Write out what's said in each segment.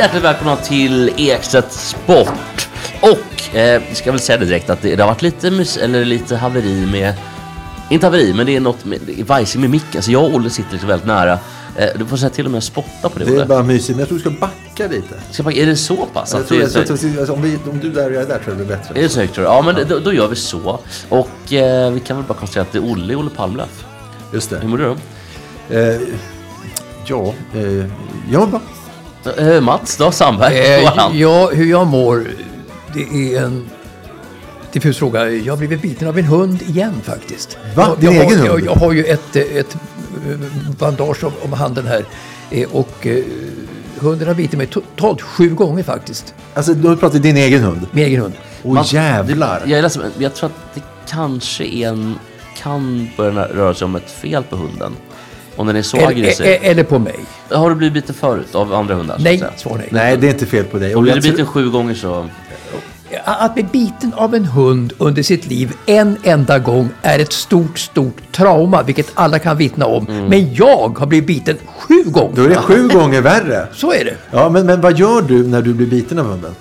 Hjärtligt välkomna till Ekstedt Sport. Och eh, jag ska väl säga det direkt att det, det har varit lite, mus- eller lite haveri med, inte haveri, men det är något med, det är vajsing med micken. Så jag och Olle sitter liksom väldigt nära. Eh, du får säga till och med spotta på det, Det är Olle. bara mysigt, men jag tror du ska backa lite. Ska bara, är det så pass? Jag Att tror, det är jag, så, tror, alltså, om, vi, om du är där och jag är där tror jag det blir bättre. är det så högt tror du? Ja, men då, då gör vi så. Och eh, vi kan väl bara konstatera att det är Olle, Olle Palmlöf. Just Hur det. mår du då? Eh, ja, eh, ja bra. Eh, Mats då, Sandberg? Eh, ja, hur jag mår, det är en diffus fråga. Jag har blivit biten av en hund igen faktiskt. Va? Jag, Din jag egen har, hund? Jag, jag har ju ett, eh, ett eh, bandage om, om handen här. Och eh, hunden har bitit mig totalt sju gånger faktiskt. Alltså, du pratar din egen hund. Min egen hund. Åh Man- jävlar. Jag är ledsen, men jag tror att det kanske är en, kan börja röra sig om ett fel på hunden. Om den är så Eller, aggressiv. e- eller på mig. Har du blivit biten förut av andra hundar? Nej, svar nej. Nej, det är inte fel på dig. Om du blir biten sju gånger så... Att bli biten av en hund under sitt liv en enda gång är ett stort, stort trauma, vilket alla kan vittna om. Men jag har blivit biten sju gånger. Då är det sju gånger värre. Så är det. Ja, men, men vad gör du när du blir biten av hunden?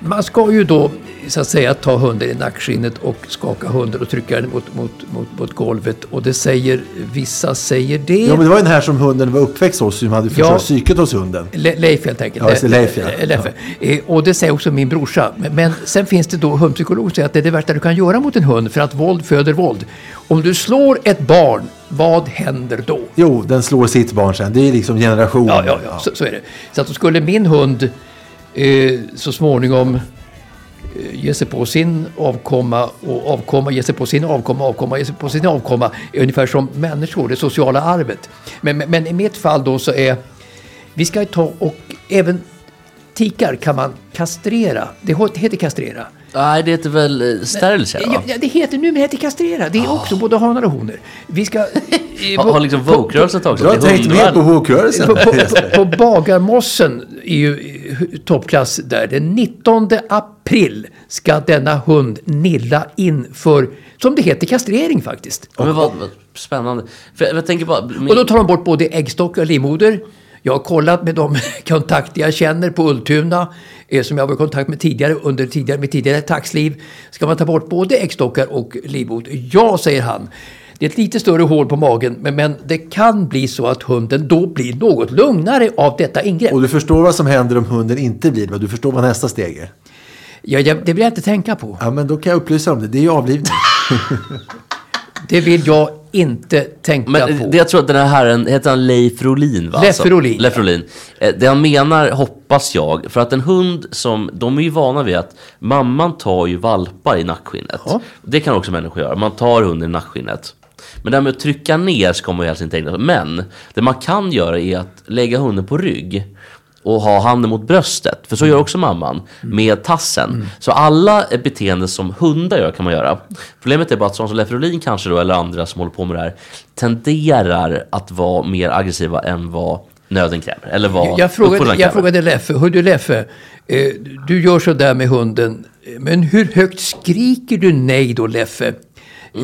Man ska ju då så att säga ta hunden i nackskinnet och skaka hunden och trycka den mot, mot, mot, mot golvet. Och det säger, vissa säger det. Ja, men det var ju den här som hunden var uppväxt hos som hade förstört Ja. psyket hos hunden. Le- Leif helt enkelt. Ja, Leif, ja. Eh, Leffe. Eh, Och det säger också min brorsa. Men, men sen finns det då hundpsykologer som säger att det är det värsta du kan göra mot en hund för att våld föder våld. Om du slår ett barn, vad händer då? Jo, den slår sitt barn sen. Det är liksom generationer. Ja, ja, ja. Så, så är det. Så att då skulle min hund eh, så småningom ge sig på sin avkomma och avkomma, ge sig på sin avkomma, avkomma, ge sig på sin avkomma. Ungefär som människor, det sociala arvet. Men, men, men i mitt fall då så är, vi ska ta och även tikar kan man kastrera. Det heter kastrera. Nej, det heter väl eh, sterilisera Ja, det heter numera heter kastrera. Det är också både hanar och honor. Vi ska... Har, har liksom Woke-rörelsen tagit Du har sig till tänkt mer på woke-rörelsen. på, på, på, på Bagarmossen är ju eh, toppklass där. Den 19 april ska denna hund nilla in för, som det heter, kastrering faktiskt. Ja, Men vad, vad spännande. För jag, jag tänker bara... Min, Och då tar de bort både äggstockar och livmoder. Jag har kollat med de kontakter jag känner på Ultuna, eh, som jag var i kontakt med tidigare under tidigare, mitt tidigare taxliv. Ska man ta bort både äggstockar och livmoder? Ja, säger han. Det är ett lite större hål på magen, men, men det kan bli så att hunden då blir något lugnare av detta ingrepp. Och du förstår vad som händer om hunden inte blir det. Du förstår vad nästa steg är. Ja, ja, det vill jag inte tänka på. Ja, men då kan jag upplysa om det. Det är ju avlivning. Det vill jag inte tänka men på. det jag tror att den här herren, heter han Leif Rolin va? Leif Rolin, Leif ja. Rolin. Eh, Det han menar, hoppas jag, för att en hund som, de är ju vana vid att mamman tar ju valpar i nackskinnet. Det kan också människor göra, man tar hunden i nackskinnet. Men det här med att trycka ner ska man ju helst inte ägna sig. Men det man kan göra är att lägga hunden på rygg och ha handen mot bröstet. För så gör också mamman med tassen. Så alla beteenden som hundar gör kan man göra. Problemet är bara att sådana som Leif Rolin kanske då, eller andra som håller på med det här, tenderar att vara mer aggressiva än vad nöden kräver. Eller vad Jag frågade, jag frågade Leffe, hördu Leffe, eh, du gör så där med hunden, men hur högt skriker du nej då Leffe? Eh,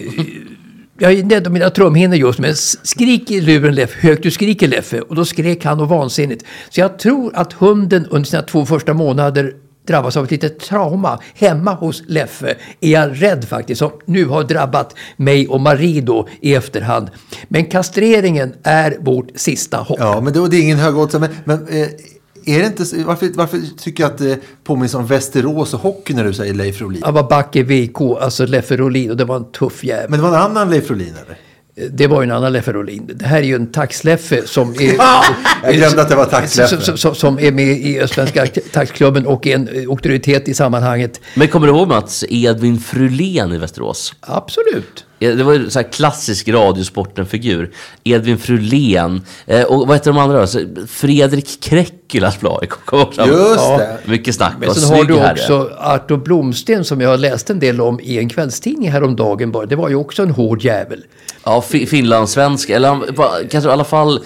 jag är rädd om mina trumhinnor just men skrik i luren Leffe, högt du skriker Leffe. Och då skrek han och vansinnigt. Så jag tror att hunden under sina två första månader drabbas av ett litet trauma hemma hos Leffe. Är jag rädd faktiskt, som nu har drabbat mig och Marie då i efterhand. Men kastreringen är vårt sista hopp. Ja, men det, det är ingen hög odds. Men, men eh, är det inte, varför, varför tycker jag att det påminner om Västerås och hockey när du säger Leif Rolin? Han var back i VK, alltså Leffe Rolin, och det var en tuff jävel. Men det var en annan Leif Rolin eller? Det var ju en annan Leffe Rolin. Det här är ju en taxleffe som är... Jag glömde att det var taxleffe. Som, som, som är med i Östsvenska taxklubben och är en auktoritet i sammanhanget. Men kommer du ihåg Mats, Edvin Frulén i Västerås? Absolut. Eh, Det var ju så här klassisk Radiosporten-figur. Edvin Frulén. Eh, och vad heter de andra då? Så Fredrik Krekula spelade AIK. Just det. Mycket snack. Men sen har du herre. också Artur Blomsten som jag har läst en del om i en kvällstidning häromdagen bara. Det var ju också en hård jävel. Ja, fi- finlandssvenska. Eller han- va- kanske i alla fall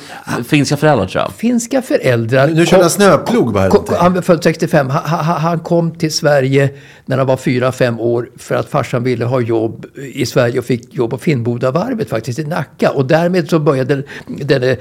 finska föräldrar tror jag. Finska föräldrar. Nu körde han snöplog bara. Kom, han var född 65. Han, han, han kom till Sverige när han var 4-5 år för att farsan ville ha jobb i Sverige och fick jobb på Finnbodavarvet faktiskt i Nacka. Och därmed så började denne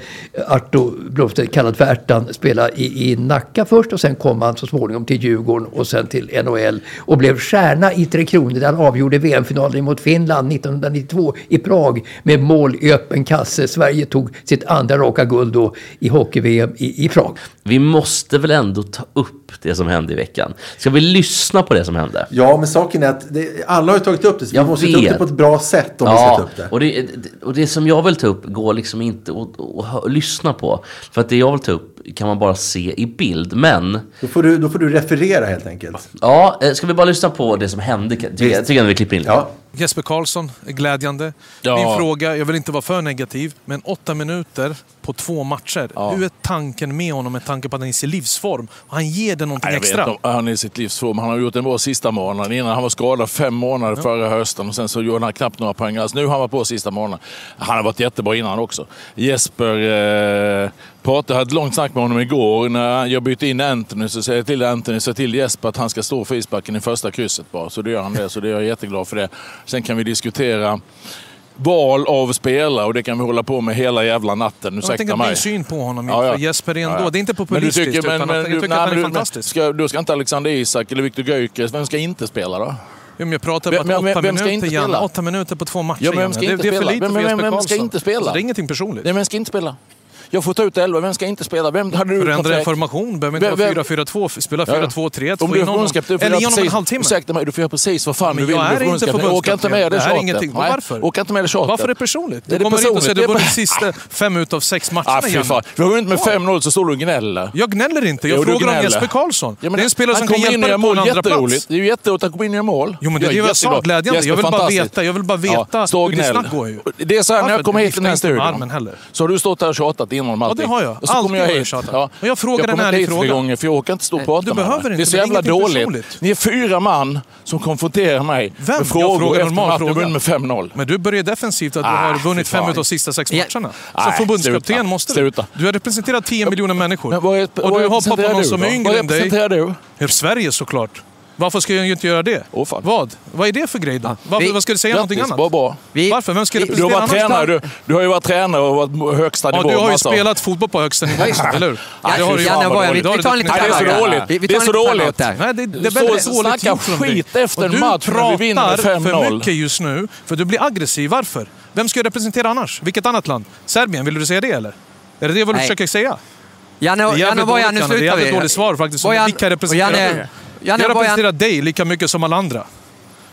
Arto Blomstedt, kallad för Ärtan, spela i, i Nacka först och sen kom han så småningom till Djurgården och sen till NHL och blev stjärna i Tre Kronor där han avgjorde VM-finalen mot Finland 1992 i Prag med mål i öppen kasse. Sverige tog sitt andra raka guld då i hockey-VM i, i Prag. Vi måste väl ändå ta upp det som hände i veckan. Ska vi lyssna på det som hände? Ja, men saken är att det, alla har ju tagit upp det. Så vi Jag måste ta upp det vet. på ett bra sätt om vi ska ta upp det. och det, och det som jag vill ta upp går liksom inte att, lyssna på. För att det jag vill ta upp kan man bara se i bild. Men, Då får, du, då får du referera helt enkelt. ja, eh, ska vi bara lyssna på det som hände? Tycker jag tycker jag vi klipper in lite. Ja. Jesper Karlsson är glädjande. Ja. Min fråga, jag vill inte vara för negativ, men åtta minuter på två matcher. Ja. Hur är tanken med honom med tanke på att han är i sin livsform? Han ger det någonting jag vet extra. om han är i sitt livsform. Han har gjort en bra sista månaden. Innan han var skadad fem månader förra hösten och sen så gjorde han knappt några poäng alls. Nu har han varit på sista månaden. Han har varit jättebra innan också. Jesper eh, pratade, jag hade ett långt snack med honom igår. När jag bytte in Anthony så säger jag till Anthony, säg till Jesper att han ska stå för isbacken i första krysset bara. Så då gör han det. Så det är jag jätteglad för det. Sen kan vi diskutera val av spelare och det kan vi hålla på med hela jävla natten. Jag Ursäkta tänker mig. ny syn på honom. Ja, ja. Jesper ändå, Ja, det är inte Men du populistiskt, tycker, men, men, du, jag tycker nej, att han men är men fantastisk. Ska, då ska inte Alexander Isak eller Viktor Gyökeres, vem ska inte spela då? Men jag pratar Vem- om vem- att åtta vem ska minuter, inte Janne. spela? Åtta minuter på två matcher, Ja, men vem ska det, inte det är för spela? lite Vem- vem- Jesper vem ska inte spela? Alltså, det är ingenting personligt. Nej, vem ska inte spela? Jag får ta ut elva, vem ska inte spela? Vem hade du Förändra formation, behöver inte vara vem- 4-4-2, spela Ja, ja. 4-2-3-1, Om du är förbundskapten, du får Eller göra ge honom en halvtimme. Ursäkta mig, du får göra precis vad fan Men du vill. jag Du är inte förbundskapten. Orka inte förbundskapten. med det här tjatet. Varför? Orka inte med det tjatet. Varför är det personligt? Det är Du kommer hit och säger du har vunnit sista fem utav sex matcherna, Ah, Janne. fan. Vi har vunnit med 5-0 så står du och gnäller. Jag gnäller inte, jag du frågar om. Jesper Karlsson. Det är en spelare som kan hjälpa dig på en andra plats. Det är ju jätteroligt att han kommer in och gör mål. Jo, men det är Jag det jag sa, glädjande. Jag vill bara veta, jag vill bara veta stå och gnäll. ju. Det är så här, när jag kommer hit till den här inte studion. Så har du stått där och tjatat innan om Ja, allting. det har jag. Och så kommer Alltid jag har jag hit. Ja. Och jag frågar jag en kommer ärlig hit flera fråga. gånger för jag orkar inte stå och Nej, prata du med behöver varandra. inte, Det är så men det är jävla dåligt. personligt. Ni är fyra man som konfronterar mig Vem? med Jag frågor frågar efter normal jag fråga. med 5-0. Men du börjar defensivt att du Ah, har vunnit fem fan. utav sista sex Ja. matcherna. Nej, Som förbundskapten sluta. måste du. Sluta. Du har representerat 10 miljoner människor. Men vad är- och vad du hoppar på någon som är yngre Vad än dig. representerar du? Ja, Sverige såklart. Varför ska jag inte göra det? Fan. Vad? Vad är det för grej då? Varför, vi- vad ska du säga någonting annat? bra. Vi- Varför? Vem ska vi- Du har representera varit annars? tränare, du, du har ju varit tränare och varit högsta Ja, nivå. du har ju massa- spelat fotboll på högsta nivå, eller hur? Ja, det har du ju. Janne, är- vi, vi tar en liten Nej, det är så dåligt. Vi, vi Det är så dåligt. Nej, det, det är väldigt och dåligt gjort från dig. efter en match när vi vinner med Du pratar 5-0. för mycket just nu, för du blir aggressiv. Varför? Vem ska jag representera annars? Vilket annat land? Serbien, vill du säga det eller? Är det det vad du försöker säga? Janne, Janne dåligt, nu Janne. Det är slutar jävligt vi. dåligt svar faktiskt. Vilka representerar Janne- du? Janne jag Bojan- representerar dig lika mycket som alla andra.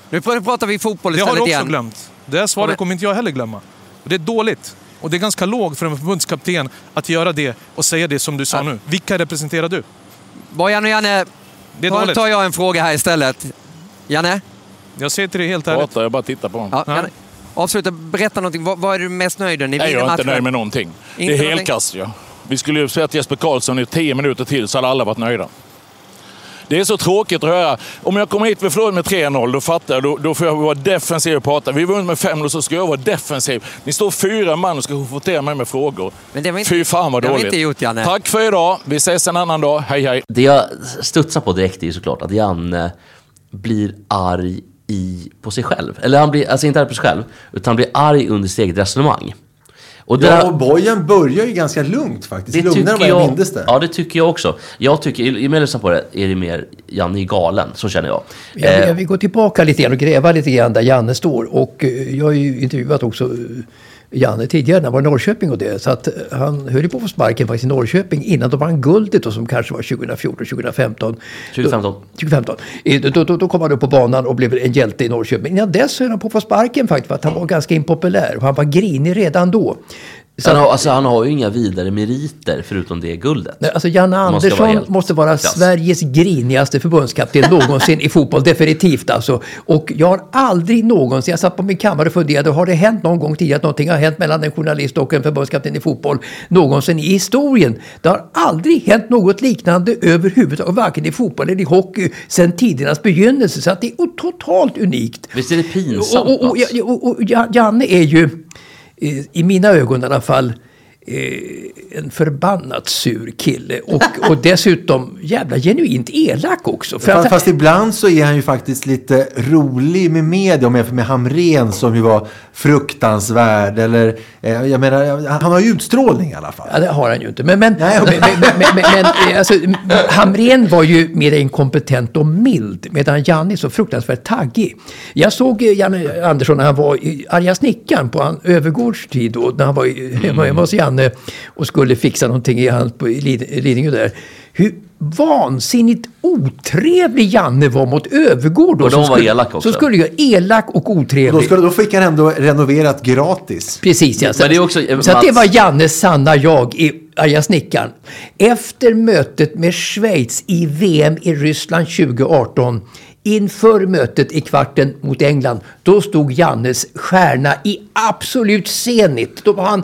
Nu pratar vi fotboll Det har du istället också igen. glömt. Det här svaret kommer inte jag heller glömma. Och det är dåligt. Och det är ganska lågt för en förbundskapten att göra det och säga det som du sa Ja. nu. Vilka representerar du? Bojan och Janne, Det är då dåligt. tar jag en fråga här istället. Janne? Jag säger till dig helt ärligt. Pratar, jag bara tittar på honom. Ja, Ja. Janne. Avsluta, berätta någonting. Vad, vad är du mest nöjd med? Ni Nej, jag är inte nöjd med någonting. Det Inte är någonting? helkast ja. Vi skulle ju sett Jesper Karlsson i tio minuter till så hade alla varit nöjda. Det är så tråkigt att höra. Om jag kommer hit och förlorar med 3-0, då fattar jag. Då, då får jag vara defensiv och prata. Vi vunnit med 5-0 så ska jag vara defensiv. Ni står fyra man och ska konfrontera mig med frågor. Men det var inte- Fy fan vad det har dåligt. inte gjort, Janne. Tack för idag. Vi ses en annan dag. Hej hej. Det jag studsar på direkt är ju såklart att Janne blir arg i, på sig själv. Eller han blir, alltså inte arg på sig själv, utan han blir arg under sitt eget resonemang. Och där- Ja, och Bojan börjar ju ganska lugnt faktiskt. det Lugnare än vad tycker jag jag, mindes det. ja, det tycker jag också. Jag tycker, mer jag lyssnar på det, är det mer Janne är galen. Så känner jag. Jag, Eh, jag vill gå tillbaka lite grann och gräva lite grann där Janne står. Och eh, jag har ju intervjuat också eh, Janne tidigare när han var i Norrköping och det. Så att eh, han höll ju på att få sparken faktiskt i Norrköping innan de vann guldet då, som kanske var 2014, 2015. 2015. Då, 2015. Eh, Då, då, då kom han upp på banan och blev en hjälte i Norrköping. Innan dess höll han på att få sparken faktiskt för att han var ganska impopulär. Och han var grinig redan då. Så han, har, alltså, han har ju inga vidare meriter förutom det guldet. Nej, Alltså Janne vara Andersson helt måste vara. Sveriges grinigaste förbundskapten någonsin i fotboll, definitivt alltså. Och jag har aldrig någonsin, jag satt på min kammare och funderade, har det hänt någon gång tidigare att någonting har hänt mellan en journalist och en förbundskapten i fotboll någonsin i historien? Det har aldrig hänt något liknande överhuvudtaget, varken i fotboll eller i hockey, sedan tidernas begynnelse. Så att det är totalt unikt. Visst är det pinsamt? Och, och, och, och, och Ja- Janne är ju, eh, i mina ögon i alla fall, en förbannat sur kille. Och, och dessutom jävla genuint elak också. För Fast, att, fast ibland så är han ju faktiskt lite rolig med media om jämför med Hamren som ju var fruktansvärd. Eller, eh, jag menar, han har ju utstrålning i alla fall. Ja, det har han ju inte. Men, men, Nej, okej. men, men, men, eh, alltså, Hamrén var ju mer inkompetent och mild. Medan Janne är så fruktansvärt taggig. Jag såg eh, Janne Andersson när han var i Arga snickaren på Övergårds tid. Då, när han var i- hemma hemma hos Janne och skulle fixa någonting i, hans, på, Lidingö där. Hur vansinnigt otrevlig Janne var mot Övergård. då, Och de var skulle, elaka också. Som skulle göra elak och otrevlig. Då, skulle, då fick han ändå renoverat gratis. Precis ja. Så, Men det är också- så att det var Jannes sanna jag i Arga snickaren. Efter mötet med Schweiz i VM i Ryssland 2018 Inför mötet i kvarten mot England, då stod Jannes stjärna i absolut zenit. Då var han,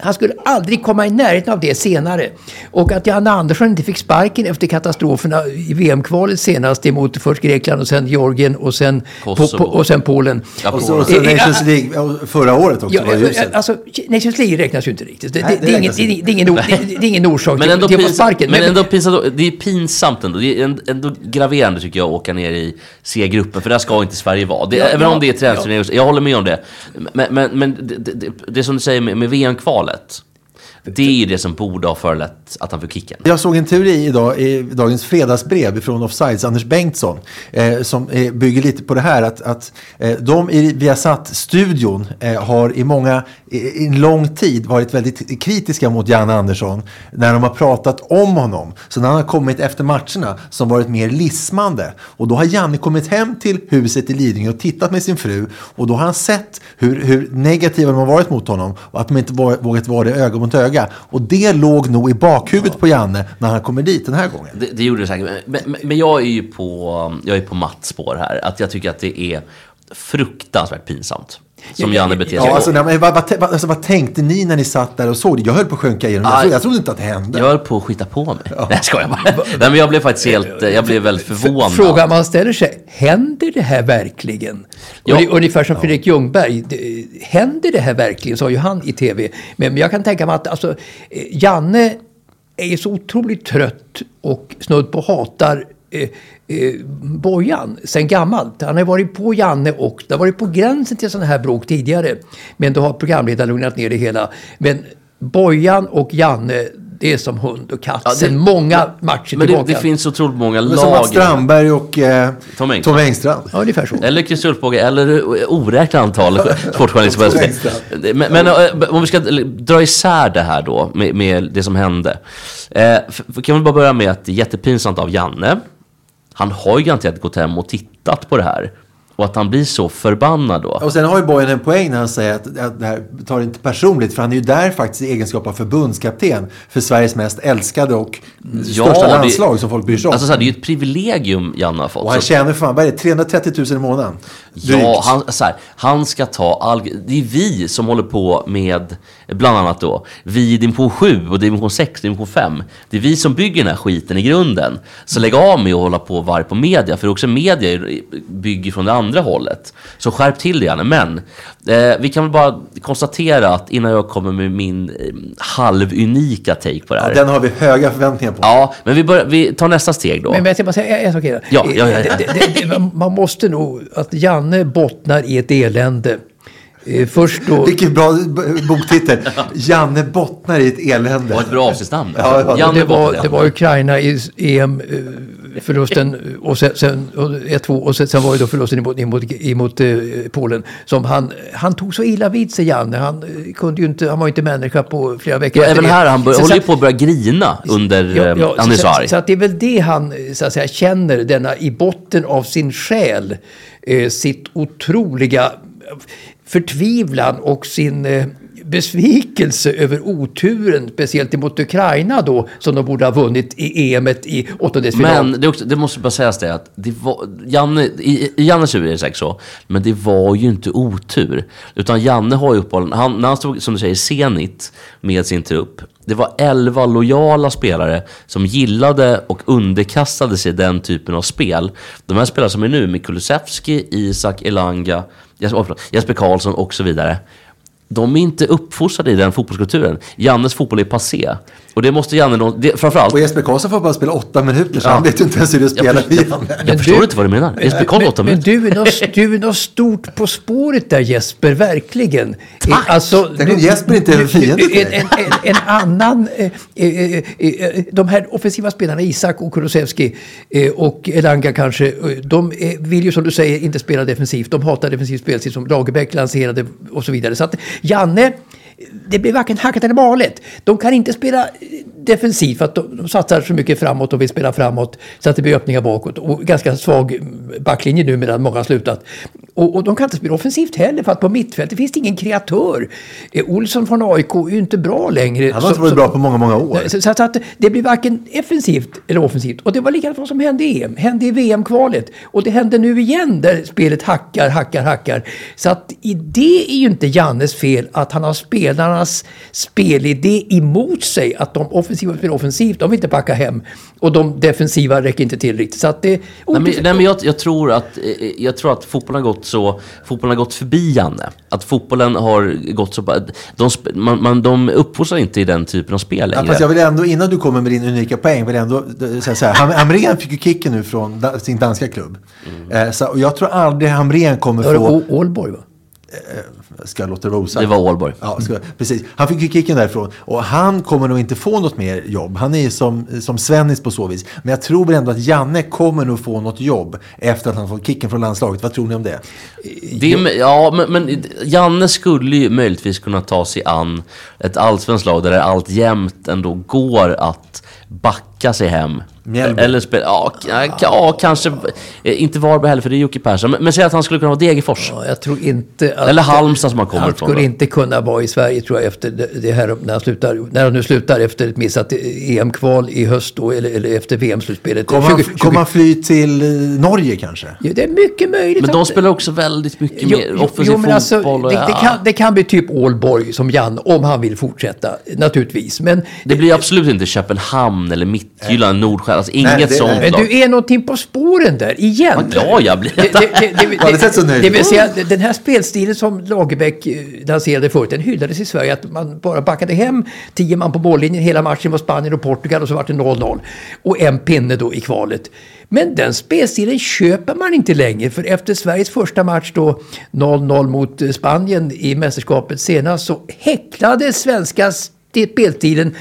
han skulle aldrig komma i närheten av det senare. Och att Janne Andersson inte fick sparken efter katastroferna i VM-kvalet senast emot först Grekland och sen Georgien och sen, po, po, och sen Polen. Ja, Och så, och så Nations League förra året också Ja, var alltså, Nations League räknas ju inte riktigt. Det, Nej, det, det det, är, ingen, räknas det, är, inte. det, är ingen, det, det är ingen orsak Men till, ändå, till pinsamt, sparken. men ändå pinsamt, det är pinsamt ändå. Det är ändå graverande tycker jag att åka ner i C-gruppen, för där ska inte Sverige vara. Det, Ja, även ja, om det är träningsturnering, jag håller med om det. Men, men, men det, det, det, det som du säger med, med VM-kvalet, det är ju det som borde ha förelett att han fick kicken. Jag såg en teori idag i dagens fredagsbrev från Offsides, Anders Bengtsson, eh, som eh, bygger lite på det här att, att eh, de i Viasat-studion eh, har i många, i, i en lång tid varit väldigt kritiska mot Janne Andersson när de har pratat om honom. Så när han har kommit efter matcherna som varit mer lismande. Och då har Janne kommit hem till huset i Lidingö och tittat med sin fru och då har han sett hur, hur negativa de har varit mot honom och att de inte vågat vara det öga mot öga. Och det låg nog i bakhuvudet på Janne när han kommer dit den här gången. Det, det gjorde det säkert. Men, men, men jag är ju på, jag är på Mats spår här. Att jag tycker att det är fruktansvärt pinsamt. Som Janne beter sig. Ja, alltså, nej, men vad, vad, alltså, vad tänkte ni när ni satt där och såg det? Jag höll på att sjunka igenom. Jag, jag trodde inte att det hände. Jag höll på att skita på mig. Nej, jag skojar bara. Nej, men jag blev faktiskt helt, jag blev väldigt förvånad. Frågan man ställer sig, händer det här verkligen? Ja. Och det, ungefär som Fredrik Ljungberg, det, händer det här verkligen? Sa ju han i tv. Men, men jag kan tänka mig att alltså, eh, Janne är så otroligt trött och snudd på hatar eh, eh, Bojan sen gammalt. Han har varit på Janne och det har varit på gränsen till sådana här bråk tidigare. Men då har programledaren lugnat ner det hela. Men Bojan och Janne, det är som hund och katt Ja, det- sen många matcher Men det, tillbaka. det finns otroligt många Men som Mats lag. Strandberg och eh, Tom Engström. Tom Engstrand. Ja, ungefär så. Eller Christer Ulfbåge, eller oräknat antal sportjournalister. men, men eh, om vi ska dra isär det här då, med, med det som hände. Eh, kan vi bara börja med att det är jättepinsamt av Janne. Han har ju garanterat gått hem och tittat på det här. Och att han blir så förbannad då. Och sen har ju Bojan en poäng när han säger att, att det här tar det inte personligt. För han är ju där faktiskt i egenskap av förbundskapten för Sveriges mest älskade och största det- landslag som folk bryr sig om. Alltså så här, det är ju ett privilegium Janne har fått. och han Så- tjänar fan, vad är det, 330 000 i månaden? Ja, Drygt. han, så här, han ska ta all... Det är vi som håller på med, bland annat då, vi i division 7 och division 6, division 5. Det är vi som bygger den här skiten i grunden. Så lägg av med att hålla på och varg på media, för också media bygger från det andra andra hållet. Så skärp till det Janne. Men eh, vi kan väl bara konstatera att innan jag kommer med min eh, halvunika take på det här. Ja, den har vi höga förväntningar på. Ja, men vi, börjar, vi tar nästa steg då. Men, men jag ska bara säga en sak. Ja, ja, ja, ja. Det- det- det- Man måste nog, att Janne bottnar i ett elände. Eh, Först då... Vilken bra boktitel. Janne bottnar i ett elände. Och ett bra avsnittsnamn. Ja, ja. Janne det, var, det var Ukraina i EM-förlusten och sen, sen, och 1-2 och sen, sen var det då förlusten emot, emot, emot eh, Polen. Som han, han tog så illa vid sig, Janne. Han, eh, kunde ju inte, han var ju inte människa på flera veckor. Ja, även det. här, han bör, håller ju på att börja grina under Ja, ja, ja, han är så så, att det är väl det han eh, så att säga, känner, denna i botten av sin själ, eh, sitt otroliga förtvivlan och sin eh, besvikelse över oturen, speciellt emot Ukraina då, som de borde ha vunnit i EM i åttondelsfinal. Men det, också, det måste bara sägas det att det var, Janne, i, i Jannes huvud är det säkert så, men det var ju inte otur. Utan Janne har ju uppehållen, han, när han stod som du säger Zenit med sin trupp, det var 11 lojala spelare som gillade och underkastade sig den typen av spel. De här spelarna som är nu, med Kulusevski, Isak, Elanga, oh, Jesper Karlsson och så vidare. De är inte uppfostrade i den fotbollskulturen. Jannes fotboll är passé. Och det måste Janne, nå- det, framförallt... Och Jesper Karlsson får bara spela åtta minuter så Ja. han vet ju inte ens hur det Jag, spelar förstår- igen. jag, jag förstår inte vad du menar. Jesper Karlsson åtta men, men minuter. du är, något, du är något stort på spåret där Jesper, verkligen. Tack! Alltså, Tänk om du- Jesper inte är en du- fiende en, en, en, en annan... Eh, eh, eh, eh, de här offensiva spelarna, Isak och Kulusevski eh, och Elanga kanske, eh, de eh, vill ju som du säger inte spela defensivt. De hatar defensivt spelstil som Lagerbäck lanserade och så vidare. Så att Janne, det blir varken hackat eller malet. De kan inte spela eh, defensivt för att de, de satsar så mycket framåt och vill spela framåt så att det blir öppningar bakåt. Och ganska svag mm, backlinje nu medan många har slutat. Och, och de kan inte spela offensivt heller för att på mittfältet finns det ingen kreatör. Eh, Olsson från AIK är ju inte bra längre. Han har inte varit bra på många, många år. Nej, Så, så att det blir varken offensivt eller offensivt. Och det var likadant vad som hände i EM. Hände i VM-kvalet. Och det hände nu igen där spelet hackar, hackar, hackar. Så att i det är ju inte Jannes fel att han har spelarnas spelidé emot sig. Att de offensiva spelar offensivt, de vill inte backa hem. Och de defensiva räcker inte till riktigt. Så att det... Nej, men, nej, men jag, jag, tror att, eh, jag tror att fotbollen har gått så, fotbollen har gått förbi Janne. Att fotbollen har gått så, de, man, man, de uppfostrar inte i den typen av spel Ja, längre. fast jag vill ändå, innan du kommer med din unika poäng, vill jag ändå eh, säga så här. Ham- Hamrén fick ju kicken nu från da, sin danska klubb. Eh, så, och jag tror aldrig Hamrén kommer få... Å- Ålborg va? Ska jag låta det vara osagt? Det var Ålborg. Ja, ska, precis. Han fick ju kicken därifrån. Och han kommer nog inte få något mer jobb. Han är ju som, som Svennis på så vis. Men jag tror väl ändå att Janne kommer nog få något jobb efter att han fått kicken från landslaget. Vad tror ni om det? Det är, ja, men, men Janne skulle ju möjligtvis kunna ta sig an ett allsvenskt lag där det allt jämt ändå går att backa sig hem. Mjällby. Eller spela, ja, ja, kanske, eh, inte Varberg heller för det är Jocke Persson. Men, men säg att han skulle kunna vara Degerfors. Ja, jag tror inte att... Eller Halmstad som han kommer Han ifrån. skulle då. inte kunna vara i Sverige tror jag efter det här, när han, slutar, när han nu slutar efter ett missat EM-kval i höst då, eller, eller efter VM-slutspelet. Kommer han, 20 20 kommer han fly till eh, Norge kanske? Ja, det är mycket möjligt. Men de spelar också väldigt mycket Jo, mer offensiv jo, men alltså, fotboll. och, det, det, kan, det kan bli typ Ålborg som Jan, om han vill fortsätta, naturligtvis. Men, Det blir absolut inte Köpenhamn eller Midtjylland, Nordsjö, alltså inget Nej, det- sånt men lag. du är någonting på spåren där, igen. Vad glad jag blir. Det, det, det, det, Har du sett så nöjd det vill säga, den här spelstilen som Lagerbäck eh, lanserade förut, den hyllades i Sverige. Att man bara backade hem tio man på mållinjen hela matchen mot Spanien och Portugal och så var det 0-0. Och en pinne då i kvalet. Men den spelstilen köper man inte längre. För efter Sveriges första match då 0-0 mot eh, Spanien i mästerskapet senast så häcklade svenska spelstilen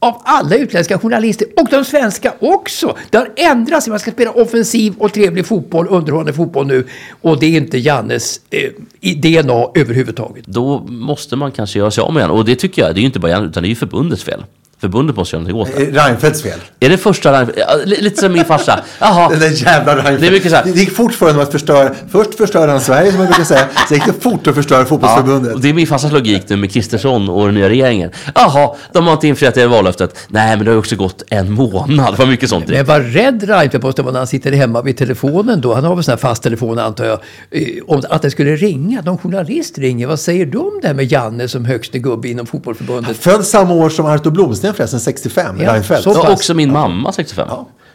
av alla utländska journalister och de svenska också. Det har ändrats. Man ska spela offensiv och trevlig fotboll, underhållande fotboll nu. Och det är inte Jannes eh, DNA överhuvudtaget. Då måste man kanske göra sig av med honom Och det tycker jag, det är ju inte bara Janne, utan det är ju förbundets fel. Förbundet måste göra någonting åt det. Eh, Reinfeldts fel. Är det första Reinfeldt? Ja, li- Lite som min farsa. Jaha. Den där jävla Reinfeldt. Det är mycket så här. Det gick fort för honom att förstöra. Först förstörde han Sverige som man brukar säga. Sen gick det fort att förstöra fotbollsförbundet. och det är min farsas logik nu med Kristersson och den nya regeringen. Jaha, de har inte infriat det vallöftet. Nej, men det har också gått en månad. Det var mycket sånt. Men vad rädd Reinfeldt måste vara när han sitter hemma vid telefonen då. Han har väl sån här fast telefon antar jag. eh, Om att det skulle ringa. Någon journalist ringer. Vad säger de där med Janne som högste gubbe inom fotbollsförbundet? Född samma år som Artur Blomsten egentligen förresten 65, Ja, Reinfeldt. så Ja, också min mamma 65.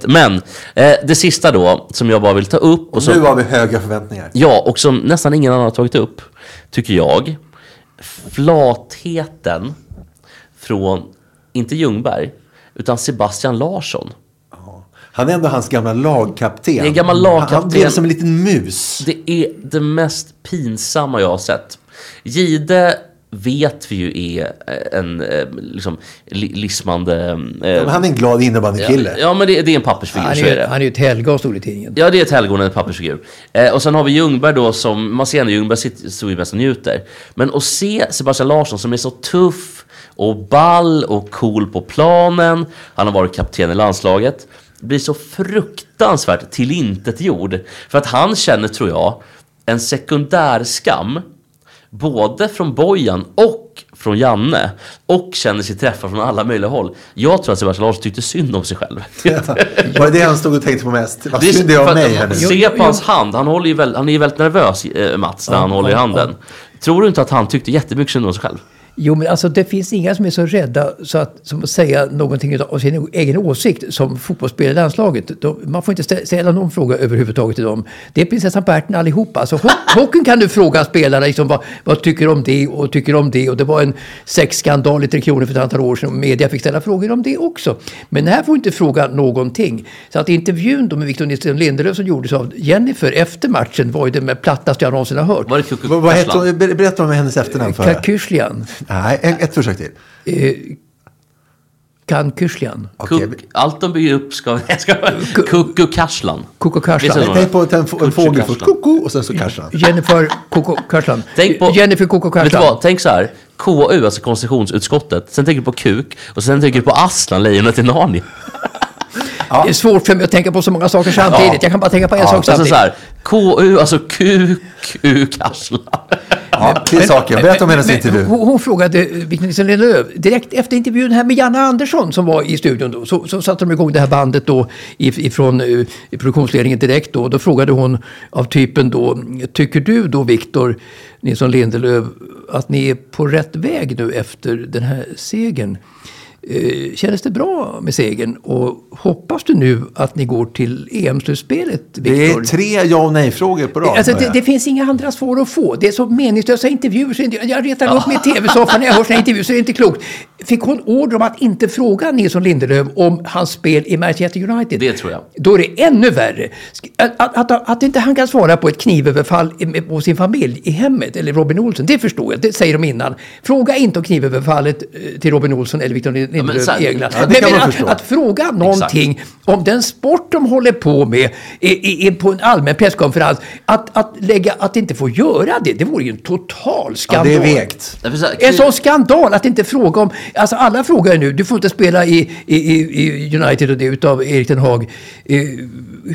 Men eh, det sista då, som jag bara vill ta upp. Och Och som, nu har vi höga förväntningar. Ja, och som nästan ingen annan har tagit upp, tycker jag. Flatheten från, inte Ljungberg, utan Sebastian Larsson. Han är ändå hans gamla lagkapten. Det är gammal Han lagkapten. blev som en liten mus. Det är det mest pinsamma jag har sett. Gide vet vi ju är eh, en eh, liksom, li- lismande... eh, Men han är en glad innebandykille. Ja, ja, men det, det är en pappersfigur, Han så är är, det. han är ju ett helgon, stod det i tidningen. Ja, det är ett helgon, en pappersfigur. Eh, och sen har vi Ljungberg då som, man ser ändå Ljungberg sitter- står ju mest och njuter. Men att se Sebastian Larsson som är så tuff och ball och cool på planen. Han har varit kapten i landslaget. Blir så fruktansvärt tillintetgjord. För att han känner, tror jag, en sekundär skam. Både från Bojan och från Janne. Och känner sig träffad från alla möjliga håll. Jag tror att Sebastian Larsson tyckte synd om sig själv. Var det det han stod och tänkte på mest? Vad synd det är om mig här nu. Se på hans hand, han, håller ju väl, han är ju väldigt nervös eh, Mats när han håller i handen. Tror du inte att han tyckte jättemycket synd om sig själv? Jo, men alltså det finns inga som är så rädda så att, som att säga någonting av sin egen åsikt som fotbollsspelare i landslaget. De, man får inte stä- ställa någon fråga överhuvudtaget till dem. Det är prinsessan på ärten allihopa. Alltså, ho- hockeyn kan du fråga spelarna liksom, vad, vad tycker om det och tycker om det. Och det var en sexskandal i Tre Kronor för ett antal år sedan och media fick ställa frågor om det också. Men här får inte fråga någonting. Så att intervjun då med Victor Nilsson Lindelöf som gjordes av Jennifer efter matchen var ju den med plattaste jag någonsin har hört. Var det Vad, hette hon? Berätta om hennes efternamn för Kakushlian. Nej, ett, ett försök till. Eh, Kankushlian. Kuk, allt de bygger upp ska... ska Kuku Karslan. Koko Visst är Karslan. det Tänk på en, en fågel först. Koko och sen så Karslan. Jennifer Koko Karslan. Tänk på, Jennifer Koko Vet du vad? Tänk så här. KU, alltså konstitutionsutskottet. Sen tänker du på kuk. Och sen tänker du på Aslan, lejonet i Narnia. Det är svårt för mig att tänka på så många saker samtidigt. Ja. Jag kan bara tänka på en Ja, sak samtidigt. så här. KU, alltså QQ Karslan. Ja, till saken. Berätta om hennes intervju. Hon, hon frågade Victor Nilsson Lindelöf, direkt efter intervjun här med Janne Andersson som var i studion då, så, så satte de igång det här bandet då if- ifrån uh, produktionsledningen direkt då. Då frågade hon av typen då, tycker du då Victor Nilsson Lindelöf att ni är på rätt väg nu efter den här segern? Eh, Kändes det bra med segern och hoppas du nu att ni går till EM-slutspelet, Det är tre ja och nej-frågor på rad. Alltså, det, det finns inga andra svar att få. Det är så meningslösa intervjuer. Så jag retar upp mig i tv-soffan när jag hör såna intervjuer, så det är inte klokt. Fick hon order om att inte fråga Nilsson Lindelöf om hans spel i Manchester United? Det tror jag. Då är det ännu värre. Att, att, att, att inte han kan svara på ett knivöverfall på sin familj i hemmet, eller Robin Olsson, det förstår jag. Det säger de innan. Fråga inte om knivöverfallet eh, till Robin Olsson eller Victor Lindelöf så här- i England. Ja, det men kan men man att, att fråga någonting om den sport de håller på med i, i, i, på en allmän presskonferens, att, att, lägga, att inte få göra det, det vore ju en total Ja, skandal. det är vekt. En sån skandal att inte fråga om... Alltså alla frågar ju nu, du får inte spela i, i, i United och det utav Erik Ten Hag. Eh,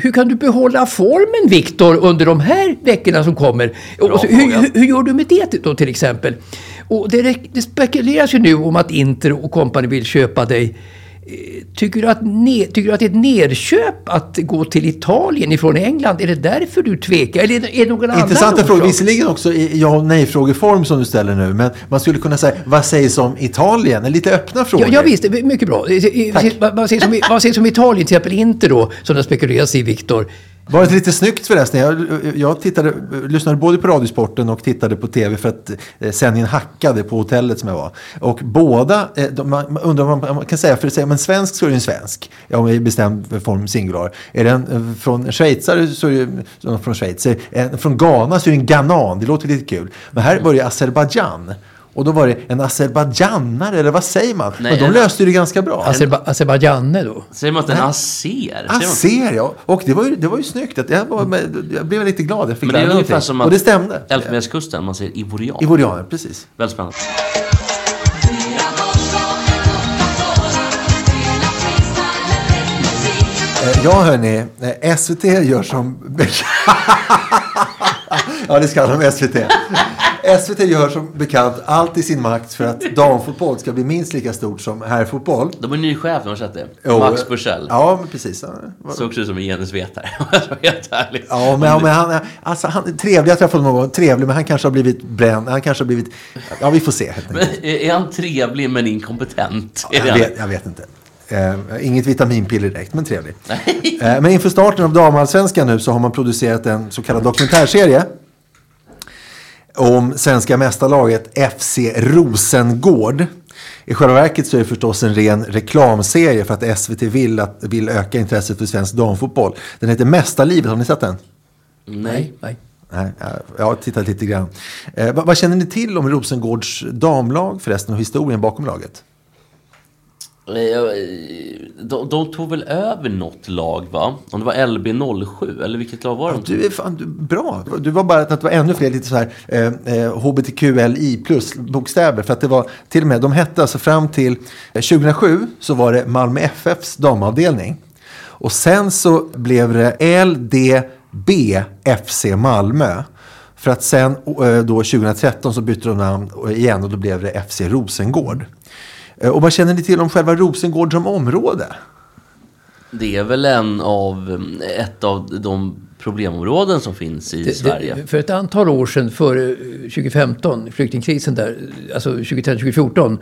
hur kan du behålla formen Viktor under de här veckorna som kommer? Och så, hur, hur gör du med det då till exempel? Och det, det spekuleras ju nu om att Inter och kompani vill köpa dig. Eh, Tycker du, att ne, tycker du att det är ett nedköp att gå till Italien ifrån England? Är det därför du tvekar? Eller är det, är det någon Intressanta frågor, visserligen också i ja och nej-frågeform som du ställer nu. Men man skulle kunna säga, vad sägs om Italien? En lite öppna frågor. Ja, ja visst, det är mycket bra. I- Tack. Vad vad sägs om, vad sägs om Italien, till exempel inte då, som det spekuleras i, Viktor? Var det lite snyggt förresten? Jag, jag tittade, lyssnade både på Radiosporten och tittade på tv för att eh, sändningen hackade på hotellet som jag var. Och båda, eh, de, man man undrar vad man, kan säga, för att säga men svensk så är det en svensk. Ja, om i bestämd form singular. Är den eh, från schweizare så är det så från Schweiz. En från Ghana så är det en ghanan. Det låter lite kul. Men här var det Azerbajdzjan. Och då var det en azerbajdzjanare, eller vad säger man? Nej, men de en- löste det ganska bra. Azerbaj- Azerbajdzjane då? Säger man inte en aser? Azer, ja. Och det var ju, det var ju snyggt. Att jag, var, med- jag blev lite glad. Jag fick Men det är ungefär som Och det att stämde. Elfenbenskusten, man säger ivorian. Ivorianer, precis. Väldigt spännande. Eh, Ja, hörni. eh, SVT gör som... Ja, det ska handla om SVT. SVT gör som bekant allt i sin makt för att damfotboll ska bli minst lika stort som herrfotboll. De har en ny chef, har du sett det? Jo, Max Bursell. Ja, men precis. Ja, Såg ut som en genusvetare. Helt ärligt. Ja, men, men han, alltså, han är trevlig. Jag träffade honom någon gång. Trevlig, men han kanske har blivit bränd. Han kanske har blivit... Ja, vi får se. Men är han trevlig men inkompetent? Det Jag vet, jag vet inte. Eh, inget vitaminpiller direkt, men trevlig. Eh, men inför starten av damallsvenskan nu så har man producerat en så kallad dokumentärserie om svenska mästarlaget FC Rosengård. I själva verket så är det förstås en ren reklamserie för att SVT vill, att, vill öka intresset för svensk damfotboll. Den heter Mästarlivet, har ni sett den? Nej. Nej. Nej, jag- har tittat lite grann. Eh, vad, vad känner ni till om Rosengårds damlag förresten och historien bakom laget? Eh, De, de tog väl över något lag, va? Om det var LB07, eller vilket lag var det? Du är fan du, bra. Du var bara att det var ännu fler lite så här eh, eh, HBTQLI plus bokstäver. För att det var till och med, de hette alltså fram till eh, 2007 så var det Malmö FFs damavdelning. Och sen så blev det LDB FC Malmö. För att sen eh, då 2013 så bytte de namn igen och då blev det FC Rosengård. Eh, Och vad känner ni till om själva Rosengård som område? Det är väl en av, ett av de problemområden som finns i Det- Sverige. Det, för ett antal år sedan, före 2015, flyktingkrisen där, alltså 2013-2014,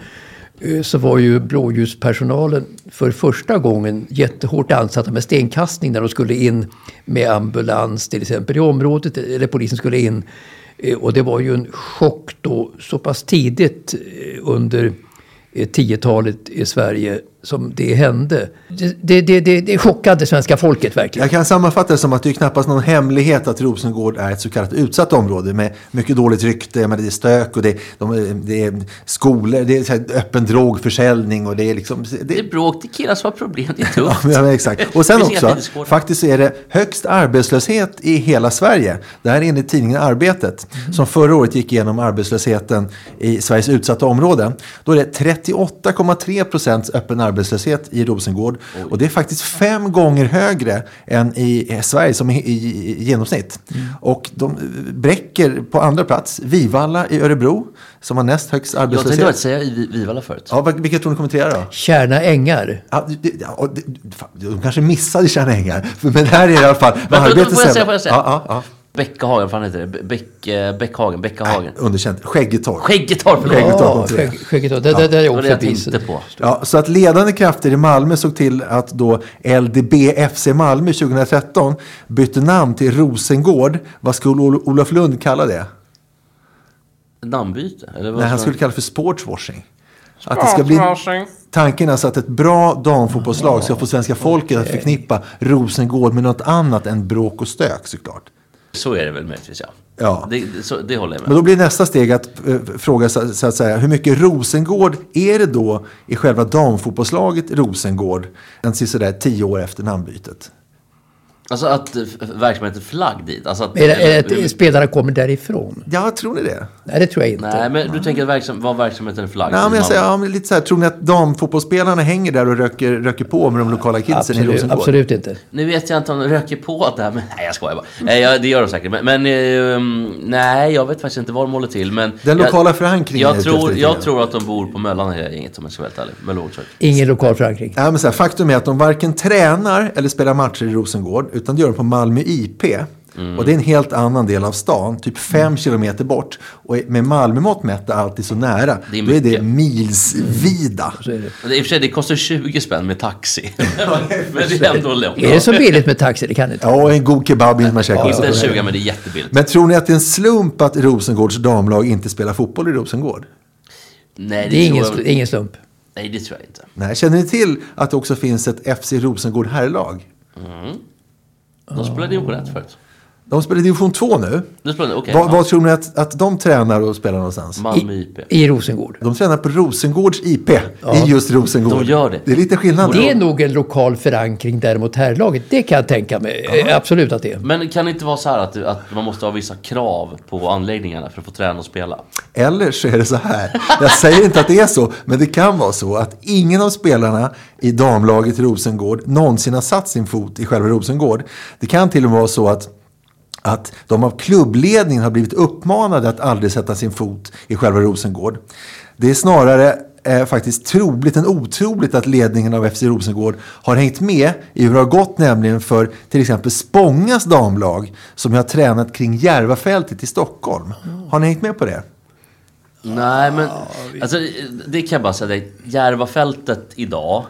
eh, så var ju blåljuspersonalen för första gången jättehårt ansatta med stenkastning när de skulle in med ambulans till exempel i området, eller polisen skulle in. Eh, Och det var ju en chock då så pass tidigt eh, under tiotalet i Sverige som det hände. Det, det, det, det, chockade svenska folket verkligen. Jag kan sammanfatta det som att det är knappast någon hemlighet att Rosengård är ett så kallat utsatt område med mycket dåligt rykte. Men det är stök och det, de, det är skolor, det är så här öppen drogförsäljning och det är liksom... Det, Det är bråk, det är killar som har problem, det är Ja, tufft. men exakt. Och sen också, faktiskt är det högst arbetslöshet i hela Sverige. Det här är enligt tidningen Arbetet, som förra året gick igenom arbetslösheten i Sveriges utsatta områden. Då är det 38,3 procents öppen arbetslöshet i Rosengård. Och det är faktiskt fem gånger högre än i Sverige som i, i, i genomsnitt. Och de bräcker på andra plats, Vivalla i Örebro, som har näst högst Jag tänkte arbetslöshet. säga Vivalla förut. Ja, vilka tror ni kommenterar då? Kärna ängar. Ja, det, ja, det, fan, de kanske missade Tjärna Ängar. Men det här är i alla fall... Men, vad får, jag säga, får jag säga? Ja, ja, ja. Bäckahagen, vad fan heter det? Bäck, Bäckhagen, Bäckahagen. Underkänt. Skäggetorp. Skäggetorp, förlåt. Skäggetorp Ja, Skäggetorp. Det, det, det är var det jag också tänkte på. Ja, så att ledande krafter i Malmö såg till att då LDB FC Malmö 2013 bytte namn till Rosengård. Vad skulle Ol- Olof Lund kalla det? Namnbyte? Eller vad Nej, han skulle kalla det för sportswashing. Att det ska bli tanken alltså att ett bra damfotbollslag ska få svenska folket att förknippa Rosengård med något annat än bråk och stök såklart. Så är det väl möjligtvis, ja. Ja. Det, så, det håller jag med Men då blir nästa steg att eh, fråga så, så att säga, hur mycket Rosengård är det då i själva damfotbollslaget Rosengård än sådär tio år efter namnbytet? Alltså att eh, verksamheten flagg dit. Alltså att, Är det, är det att spelarna kommer därifrån? Ja, tror ni det? Nej, det tror jag inte. Nej, men du tänker att verksam, var verksamheten är flagg? Nej, men jag säger, ja, men lite så här, tror ni att damfotbollsspelarna hänger där och röker, röker på med de lokala kidsen i absolut, Rosengård? absolut inte. Nu vet jag inte om de röker på det här, men nej jag skojar bara. Nej, ja, det gör de säkert. Men, men ehm, nej, jag vet faktiskt inte var de håller till. Men Den jag, lokala förankringen är Jag tror, jag tror att de bor på Möllan i gänget om jag ska vara helt ärlig. Tryck. Ingen lokal förankring. Ja, men så här, faktum är att de varken tränar eller spelar matcher i Rosengård, utan det gör de på Malmö IP. Mm. Och det är en helt annan del av stan, typ fem kilometer bort. Och med Malmö-mått mätt är alltid så nära. Det är Då är det milsvida. Det. Men I och för sig, det kostar 20 spänn med taxi. men det är ändå långt. Är det så billigt med taxi? Det kan det inte. Ja, och en god kebab vill man käka. Inte en på det. 20, men det är jättebilligt. Men tror ni att det är en slump att Rosengårds damlag inte spelar fotboll i Rosengård? Nej, Det är ingen, jag- ingen slump. Nej, det tror jag inte. Nej, känner ni till att det också finns ett FC Rosengård herrlag? De spelade division 1 förut. De spelar i division 2 nu. Nu spelar okej. Vad, ja. vad tror ni att, att de tränar och spelar någonstans? Malmö IP. I Rosengård. De tränar på Rosengårds IP i just Rosengård. De gör det. Det är lite skillnad. Det är nog en lokal förankring däremot herrlaget. Det kan jag tänka mig. Eh, Absolut att det är. Men kan det inte vara så här att, att man måste ha vissa krav på anläggningarna för att få träna och spela? Eller så är det så här. Jag säger inte att det är så, men det kan vara så att ingen av spelarna i damlaget i Rosengård någonsin har satt sin fot i själva Rosengård. Det kan till och med vara så att att de av klubbledningen har blivit uppmanade att aldrig sätta sin fot i själva Rosengård. Det är snarare eh, faktiskt troligt än otroligt att ledningen av FC Rosengård har hängt med i hur det har gått nämligen för till exempel Spångas damlag som har tränat kring Järvafältet i Stockholm. Har ni hängt med på det? Nej, men alltså, det kan jag bara säga. dig. Järvafältet idag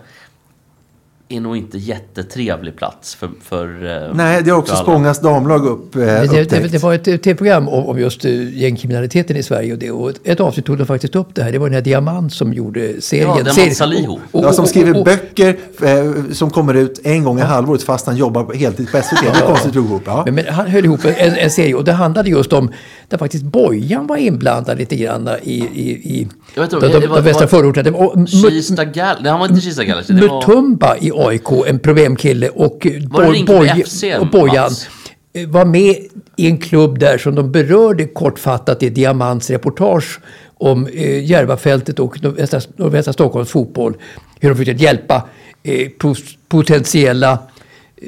är nog inte jättetrevlig plats för, för eh, Nej, det har också alla. Spångas damlag upp, eh, Det, det, det var ett tv-program om, om just uh, gängkriminaliteten i Sverige. Och, det, och ett avsnitt tog de faktiskt upp det här. Det var den här Diamant som gjorde serien. Ja, Diamant och- Ja, som skriver böcker eh, som kommer ut en gång i halvåret fast han jobbar heltid på SVT. Det är konstigt att ihop. Ja. Men, men han höll ihop en, en serie och det handlade just om där faktiskt Bojan var inblandad lite grann i, i, i Jag vet de, inte, de, det var- de västra förorterna. Kista Gal... Nej, han var inte Kista var... Mutumba i AIK, en problemkille och, det Rinkeby Boj- FC, och Bojan Mats? eh, var med i en klubb där som de berörde kortfattat i Diamants reportage om eh, Järvafältet och nordvästra, nordvästra Stockholms fotboll. Hur de försökte hjälpa eh, potentiella eh,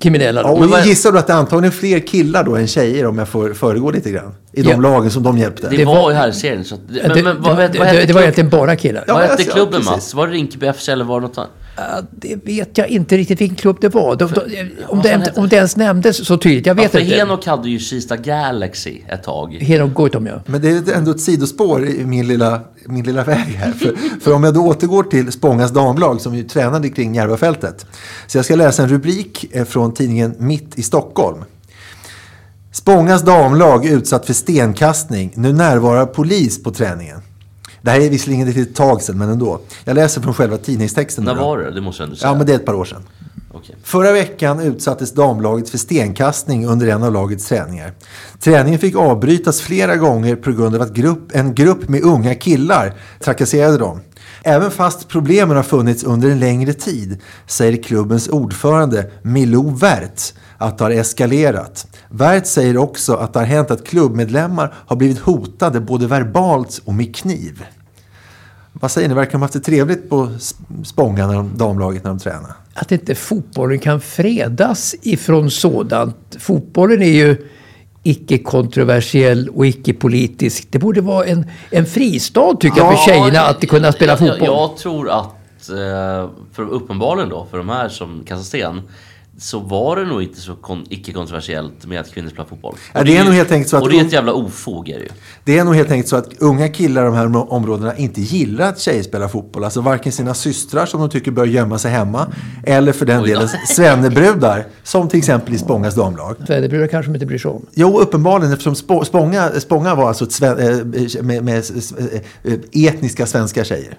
kriminella. Ja, och gissar du att det är antagligen fler killar då än tjejer om jag får föregå lite grann? I de Ja. lagen som de hjälpte? Det var ju här serien. Så att, men, det, men, vad, det, vad, det, det, det var egentligen bara killar. Ja, vad hette alltså, klubben. Mats? Var det Rinkeby FC eller var det något annat? Ja, det vet jag inte riktigt vilken klubb det var. De, de, om, det, inte- om det ens nämndes så tydligt. Jag Ja, vet för inte. Henok hade ju Kista Galaxy ett tag. Henok Goitom, ja. Men det är ändå ett sidospår i min lilla, min lilla väg här. För, för om jag då återgår till Spångas damlag som ju tränade kring Järvafältet. Så jag ska läsa en rubrik eh, från tidningen Mitt i Stockholm. Spångas damlag utsatt för stenkastning. Nu närvarar polis på träningen. Det här är visserligen ett tag sedan, men ändå. Jag läser från själva tidningstexten. När var det? Det måste jag ändå säga. Ja, men det är ett par år sedan. Okej. Förra veckan utsattes damlaget för stenkastning under en av lagets träningar. Träningen fick avbrytas flera gånger på grund av att grupp, en grupp med unga killar trakasserade dem. Även fast problemen har funnits under en längre tid säger klubbens ordförande Milou Wert att det har eskalerat. Wert säger också att det har hänt att klubbmedlemmar har blivit hotade både verbalt och med kniv. Vad säger ni? Verkar de ha haft det trevligt på Spånga när de, damlaget när de tränar? att inte fotbollen kan fredas ifrån sådant. Fotbollen är ju icke-kontroversiell och icke-politisk. Det borde vara en, en fristad tycker jag för tjejerna att kunna spela jag, fotboll. Jag, jag tror att, eh, för uppenbarligen då, för de här som kastar sten, så var det nog inte så kon- icke-kontroversiellt med att kvinnor spelar fotboll. Ja, det är nog helt enkelt så att Och det är ett jävla ofog är det ju. Det är nog helt enkelt så att unga killar i de här områdena inte gillar att tjejer spelar fotboll. Alltså varken sina systrar som de tycker bör gömma sig hemma. Eller för den Oj delen svennebrudar. Som till exempel i Spångas damlag. Svennebrudar kanske de inte bryr sig om. Jo, uppenbarligen eftersom Spå- Spånga, Spånga var alltså ett sven, eh, med, med eh, etniska svenska tjejer.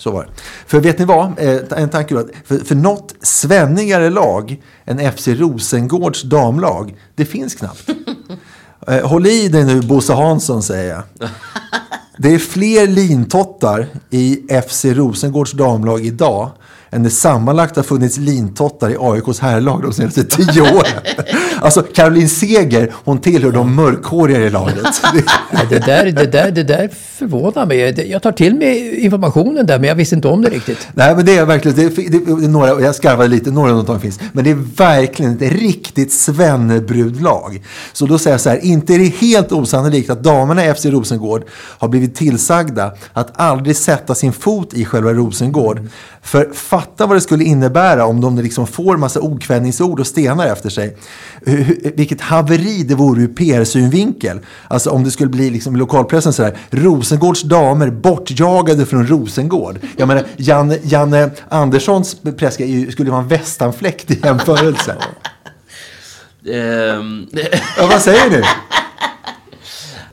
Så var det. För vet ni vad? Eh, En tanke då. För, för något svennigare lag än FC Rosengårds damlag, det finns knappt. Eh, Håll i dig nu Bosse Hansson säger jag. Det är fler lintottar i FC Rosengårds damlag idag än det sammanlagt har funnits lintottar i AIKs herrlag de senaste tio åren. Alltså Caroline Seger, hon tillhör de mörkhåriga i laget. Det- där, det, där, det där förvånar mig. Jag tar till mig informationen där men jag visste inte om det riktigt. Nej, men det är verkligen, det är, det är några, jag skarvade lite, några undantag finns. Men det är verkligen ett riktigt svennebrudlag. Så då säger jag så här, inte är det helt osannolikt att damerna i FC Rosengård har blivit tillsagda att aldrig sätta sin fot i själva Rosengård. För fatta vad det skulle innebära om de liksom får massa okvädningsord och stenar efter sig. Hur- Vilket haveri det vore ur PR-synvinkel. Alltså om det skulle bli liksom lokalpressen så här, Rosengårds damer bortjagade från Rosengård. Jag menar, Janne, Janne Anderssons press är ju- skulle vara en västanfläkt i jämförelse. Ehm, Ja, vad säger du?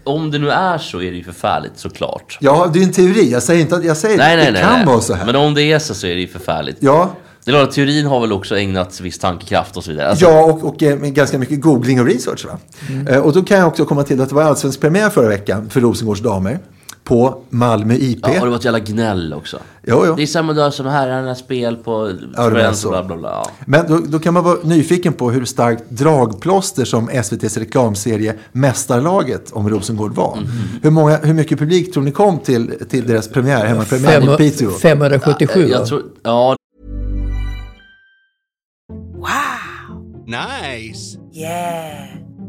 Om det nu är så är det ju förfärligt såklart. Ja, det är en teori. Jag säger inte att jag säger Nej, nej, det nej. kan nej. vara så här. Men om det är så så är det ju förfärligt. Ja, Det är att teorin har väl också ägnats viss tankekraft och så vidare. Alltså, ja och, och eh, ganska mycket googling och research. Va? Mm. Eh, och då kan jag också komma till att det var allsvensk premiär förra veckan för Rosengårds damer. På Malmö IP. Ja, och det var ett jävla gnäll också. Jo, jo. Det är samma dag som herrarnas spel på Ja, Friends så. och bla bla bla. Ja. Men då, då kan man vara nyfiken på hur starkt dragplåster som SVTs reklamserie Mästarlaget om Rosengård var. Mhm. Hur, många, hur mycket publik tror ni kom till, till deras premiär, hemmapremiär i Fem, Piteå? 577 va? Jag tror, ja, Nice. Yeah.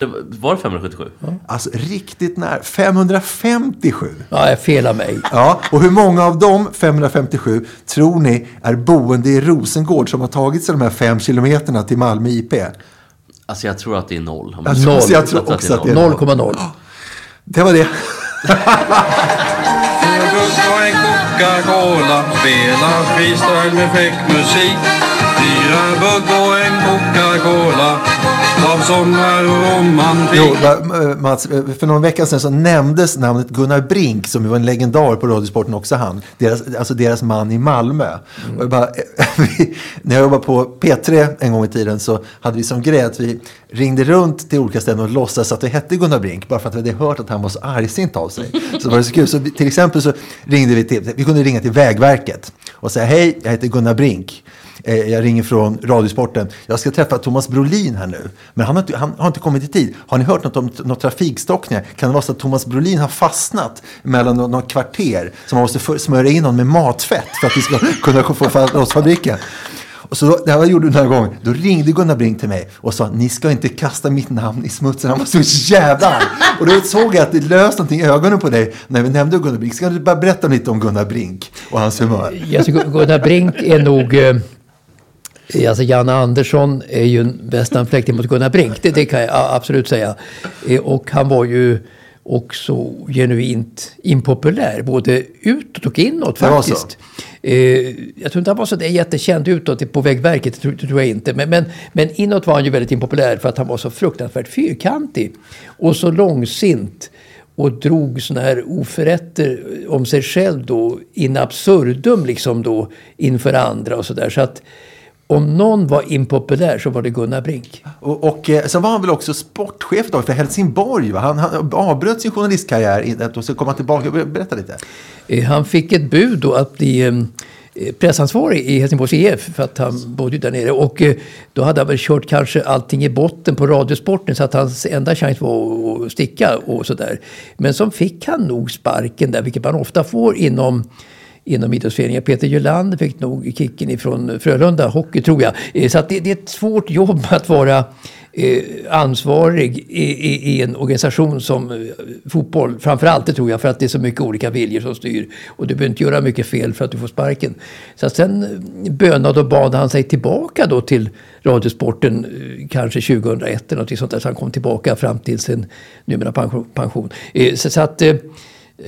Det var- Var det 577? Alltså riktigt nära. 557. Ja, jag felar mig. Ja, och hur många av de 557 tror ni är boende i Rosengård som har tagit sig de här fem kilometerna till Malmö IP? Alltså jag tror att det är noll. Om Jag tror- Noll. jag tror också att det är 0,0. Det var det. Coca-Cola Spelar freestyle med fräck musik Fyra bugg och en Coca-Cola Sommar och romantik Jo, va- Mats, för någon vecka sedan så nämndes namnet Gunnar Brink som var en legendar på Radiosporten också han. Deras, alltså deras man i Malmö. Jag bara, vi, när jag jobbade på P3 en gång i tiden så hade vi som grej att vi ringde runt till olika ställen och låtsades att vi hette Gunnar Brink bara för att vi hade hört att han var så argsint av sig. Så var det så kul. Så vi, till exempel så ringde vi till, vi kunde ringa till Vägverket och säga hej, jag heter Gunnar Brink. Eh, jag ringer från Radiosporten. Jag ska träffa Thomas Brolin här nu. Men han har inte, han har inte kommit i tid. Har ni hört något om något trafikstockningar? Kan det vara så att Thomas Brolin har fastnat mellan några kvarter? Så man måste för- smörja in honom med matfett för att vi ska kunna få loss fabriken. Och så då, det här gjorde du den här gången. Då ringde Gunnar Brink till mig och sa ni ska inte kasta mitt namn i smutsen. Han var så jävla arg. Och då såg jag att det löste någonting i ögonen på dig när vi nämnde Gunnar Brink. Ska du bara berätta lite om Gunnar Brink och hans humör? Jag tycker Gunnar Brink är nog... Eh, eh, Alltså Janne Andersson är ju en västanfläkting mot Gunnar Brink. Det, det kan jag absolut säga. Eh, Och han var ju också genuint impopulär. Både utåt och inåt faktiskt. Eh, jag tror inte han var så där jättekänd utåt på Vägverket, tror, tror jag inte. Men, men, men inåt var han ju väldigt impopulär för att han var så fruktansvärt fyrkantig. Och så långsint. Och drog såna här oförrätter om sig själv då in absurdum liksom då inför andra och sådär. Så att om någon var impopulär så var det Gunnar Brink. Och, och eh, sen var han väl också sportchef tag för Helsingborg. Va? Han, han avbröt sin journalistkarriär och så kom han tillbaka. Ber- Berätta lite. Eh, Han fick ett bud då att bli eh, pressansvarig i Helsingborgs IF för att han bodde där nere. Och då hade han väl kört kanske allting i botten på Radiosporten så att hans enda chans var att sticka och sådär. Men så fick han nog sparken där, vilket man ofta får inom inom idrottsföreningen. Peter Jölander fick nog kicken ifrån Frölunda Hockey tror jag. Eh, så att det, det är ett svårt jobb att vara eh, ansvarig i, i, i en organisation som eh, fotboll. Framförallt det tror jag för att det är så mycket olika viljor som styr. Och du behöver inte göra mycket fel för att du får sparken. Så att sen eh, bönade och bad han sig tillbaka då till Radiosporten eh, kanske 2001 eller något sånt där. Så han kom tillbaka fram till sin numera pension. pension. Eh, Så, så att eh,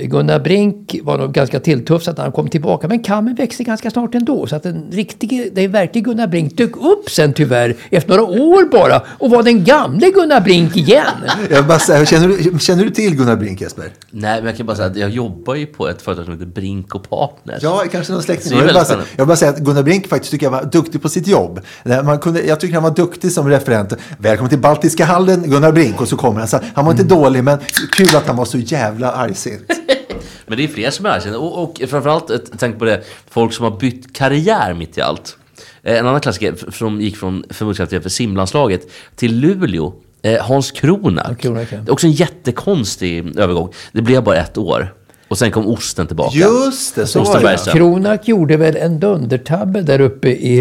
Gunnar Brink var nog ganska tilltufsad när han kom tillbaka. Men kammen växte ganska snart ändå. Så att den riktige, den verkliga Gunnar Brink dök upp sen tyvärr efter några år bara. Och var den gamle Gunnar Brink igen. Jag bara säga, känner, du, känner du till Gunnar Brink Jesper? Nej, men jag kan bara säga att jag jobbar ju på ett företag som heter Brink och Partners. Ja, kanske någon släkting. Jag bara jag vill bara säga att Gunnar Brink faktiskt tycker jag var duktig på sitt jobb. Man kunde, jag tycker han var duktig som referent. Välkommen till Baltiska hallen, Gunnar Brink. Och så kommer han. Så han var inte dålig, men kul att han var så jävla argsint. Men det är fler som är erkända. Och, och framförallt, ett- tänk på det, folk som har bytt karriär mitt i allt. Eh, En annan klassiker som gick från förbundskapten för simlandslaget till Luleå. Eh, Hans Kronak. Kronak, ja. Det är också en jättekonstig övergång. Det blev bara ett år. Och sen kom osten tillbaka. Just det, så Osten var det. Kronak gjorde väl en dundertabbe där uppe i,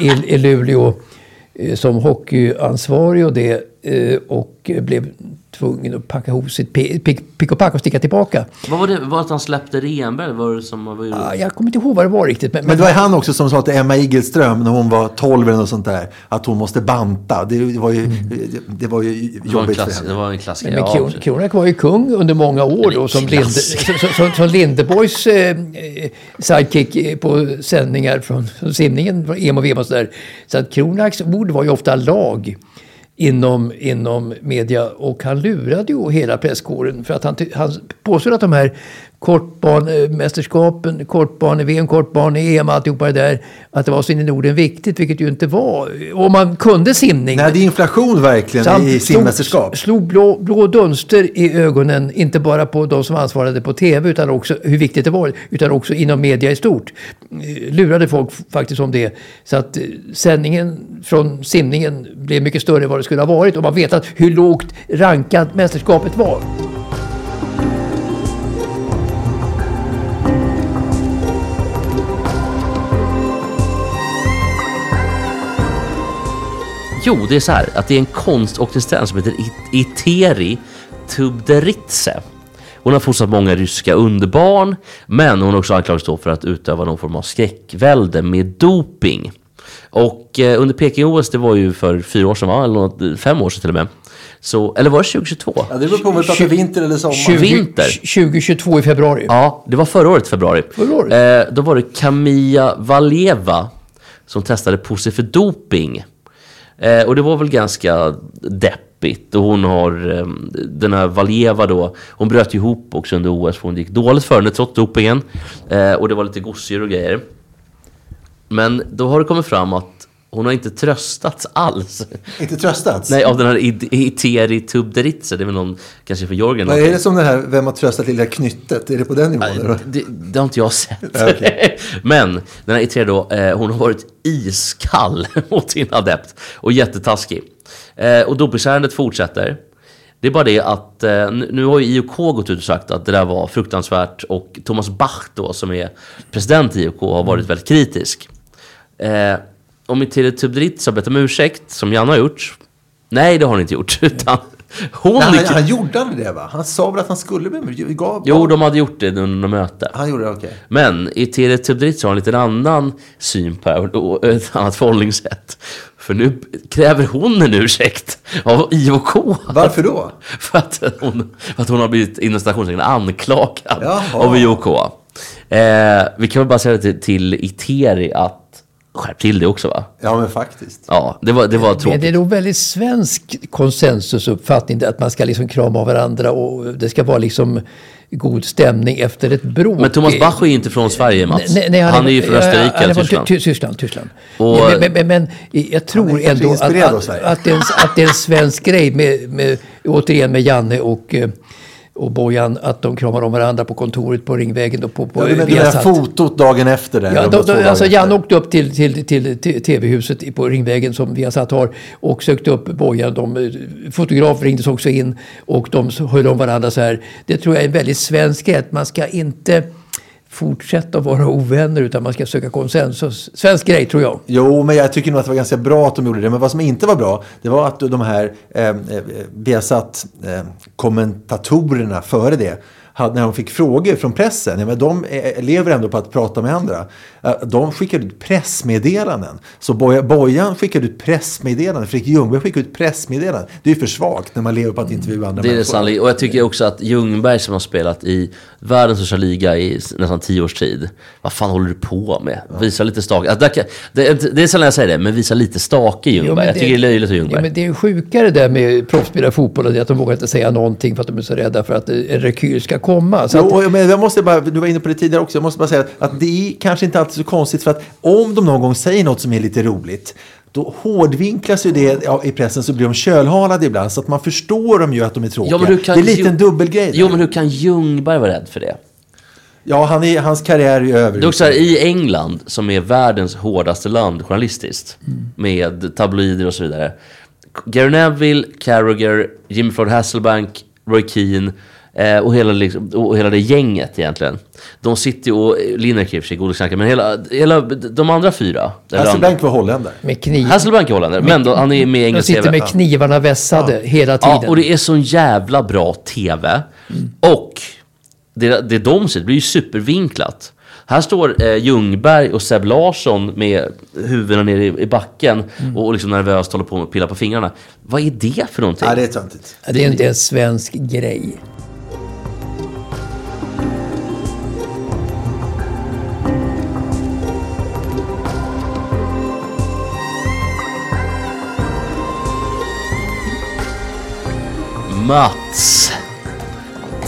i, i, i Luleå eh, som hockeyansvarig och det. Eh, Och blev tvungen att packa ihop sitt pi- pick, pick och pack och sticka tillbaka. Vad var det? Var det att han släppte Renberg? Var det som... Var Ah, Jag kommer inte ihåg vad det var riktigt. Men, Men det var han också som sa till Emma Igelström när hon var 12 eller något sånt där. Att hon måste banta. Det var ju, det var ju det var en, jobbigt för klass, henne. det var en klassiker. Men absolut. Kronak var ju kung under många år då, som, Linde, som, som Lindeborgs eh, eh, sidekick eh, på sändningar från, från simningen, från EM och VM och sådär. Så att Kronaks ord var ju ofta lag inom, inom media. Och han lurade ju hela presskåren för att han, han påstod att de här kortbanemästerskapen, kortbane-VM, kortbane-EM, alltihopa det där. Att det var så in i Norden viktigt, vilket ju inte var. Om man kunde simning. Nej, det är inflation verkligen han i slog- simmästerskap. Slog blå, blå dunster i ögonen, inte bara på de som ansvarade på tv, utan också hur viktigt det var, utan också inom media i stort. Lurade folk faktiskt om det. Så att eh, sändningen från simningen blev mycket större än vad det skulle ha varit. Och man vet att hur lågt rankat mästerskapet var. Jo, det är så här att det är en konståkningstränare som heter Iteri Tubderitse. Hon har fostrat många ryska underbarn, men hon har också anklagats för att utöva någon form av skräckvälde med doping. Och eh, under Peking-OS, det var ju för fyra år sedan, va? eller något, fem år sedan till och med. Så, eller var det 2022? Ja, det beror på om vi pratar vinter eller sommar. 20, Vinter. 2022 i februari. Ja, det var förra året februari. Förra året? Eh, då var det Kamia Valjeva som testade positivt för doping. Eh, och det var väl ganska deppigt. Och hon har, eh, den här Valjeva då, hon bröt ihop också under OS för hon gick dåligt för henne trots dopingen. Eh, och det var lite gosedjur och grejer. Men då har det kommit fram att hon har inte tröstats alls. Inte tröstats? Nej, av den här Iteri Tubderitse. Det är väl någon, kanske från Georgien. Vad är det som den här, vem har tröstat lilla knyttet? Är det på den nivån? eller? Det, det har inte jag sett. Okej. Men den här Itria då, eh, hon har varit iskall mot sin adept och jättetaskig. Eh, och dopingsärendet fortsätter. Det är bara det att eh, nu nu har ju IOK gått ut och sagt att det där var fruktansvärt och Thomas Bach då som är president i IOK har varit väldigt kritisk. Om Itria Tubderitse har bett om ursäkt, som Janne har gjort. Nej, det har hon inte gjort. Utan hon Nej, han, han gjorde aldrig det va? Han sa väl att han skulle bli med? Gav, Jo, de hade gjort det under något möte. Han gjorde det, okej. Men i Tere Tubdritz har en liten annan syn på det och ett annat förhållningssätt. För nu kräver hon en ursäkt av IOK. Varför då? För att hon, för att hon har blivit inom citationstecken anklagad Jaha. av IOK. Eh, vi kan väl bara säga till, till Iteri att skärp till det också va? Ja, men faktiskt. Ja, det var, det var Men tråkigt. det är nog väldigt svensk konsensusuppfattning att man ska liksom krama av varandra och det ska vara liksom god stämning efter ett bråk. Men Thomas Bach är ju inte från Sverige Mats. Nej, nej, han, är ju från Österrike han eller från Tyskland. Ty- Tyskland. Tyskland. Och- men, men, men, men jag tror Han ändå att, att, Sverige. att, det är en, att det är en svensk grej med, med, återigen med Janne och, eh, och Bojan att de kramar om varandra på kontoret på Ringvägen och på, på Ja, det, det där fotot dagen efter där. Ja, då, då, alltså. Janne åkte upp till, till, till, till tv-huset på Ringvägen som Viasat har och sökte upp Bojan. De, eh, fotograf ringdes också in och de höll om varandra så här. Det tror jag är en väldigt svensk att Man ska inte fortsätta vara ovänner utan man ska söka konsensus. Svensk grej tror jag. Jo, men jag tycker nog att det var ganska bra att de gjorde det. Men vad som inte var bra, det var att de här eh, eh, Viasat eh, kommentatorerna före det, hade, när de fick frågor från pressen, ja, men de eh, lever ändå på att prata med andra. Eh, de skickade ut pressmeddelanden. Så Boja, Bojan skickade ut pressmeddelanden, Fredrik Ljungberg skickade ut pressmeddelanden. Det är ju för svagt när man lever på att intervjua andra Det är det människor. sannolikt. Och jag tycker också att Ljungberg som har spelat i världens största liga i nästan tio års tid. Vad fan håller du på med? Visa lite stake. Alltså, det, det är sällan jag säger det, men visa lite stake Ljungberg. Jo, men jag tycker det är löjligt av Ljungberg. Ja, men det är ju sjukare där med proffsspelare i fotboll. och det är Att de vågar inte säga någonting för att de är så rädda för att eh, en rekyl ska komma. Så att, Jo, men jag måste bara, du var inne på det tidigare också, jag måste bara säga att det är kanske inte alltid så konstigt för att om de någon gång säger något som är lite roligt då hårdvinklas ju det ja, i pressen så blir de kölhalade ibland så att man förstår dem ju att de är tråkiga. Ja, kan det är lite en dubbelgrej. där. Jo, men hur kan Ljungberg vara rädd för det? Ja, han är, hans karriär är ju över. Det är också här, i England, som är världens hårdaste land journalistiskt, med tabloider och så vidare. Gary Neville, Carragher, Jimmy Ford Hasselbank, Roy Keane eh, och, hela, liksom, och hela det gänget egentligen. De sitter ju och, Lineker i och för sig, god och snackar, men hela, hela de andra fyra. Hasselbank var holländare. med kniv. Hasselbank är holländare, men då, han är med i De engelsk sitter TV. med knivarna vässade hela tiden. Ja, och det är sån jävla bra TV. Och det, det de ser, det blir ju supervinklat. Här står eh, Ljungberg och Seb Larsson med huvudena nere i, i backen och liksom nervöst håller på med att pilla på fingrarna. Vad är det för någonting? Ja, det är töntigt. Det är inte en svensk grej. Mats,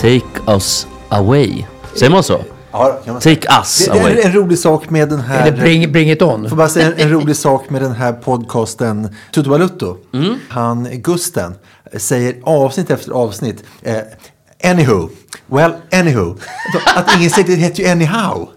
take us away. Säger man så? Ja, kan man säga. Take us Det, det är away. en rolig sak med den här... Eller bring, bring it on. Får bara säga en, en rolig sak med den här podcasten Tutu Balutto. Mm. Han, Gusten, säger avsnitt efter avsnitt. Eh, anywho. Well, anywho. Att ingen säger det heter ju anyhow.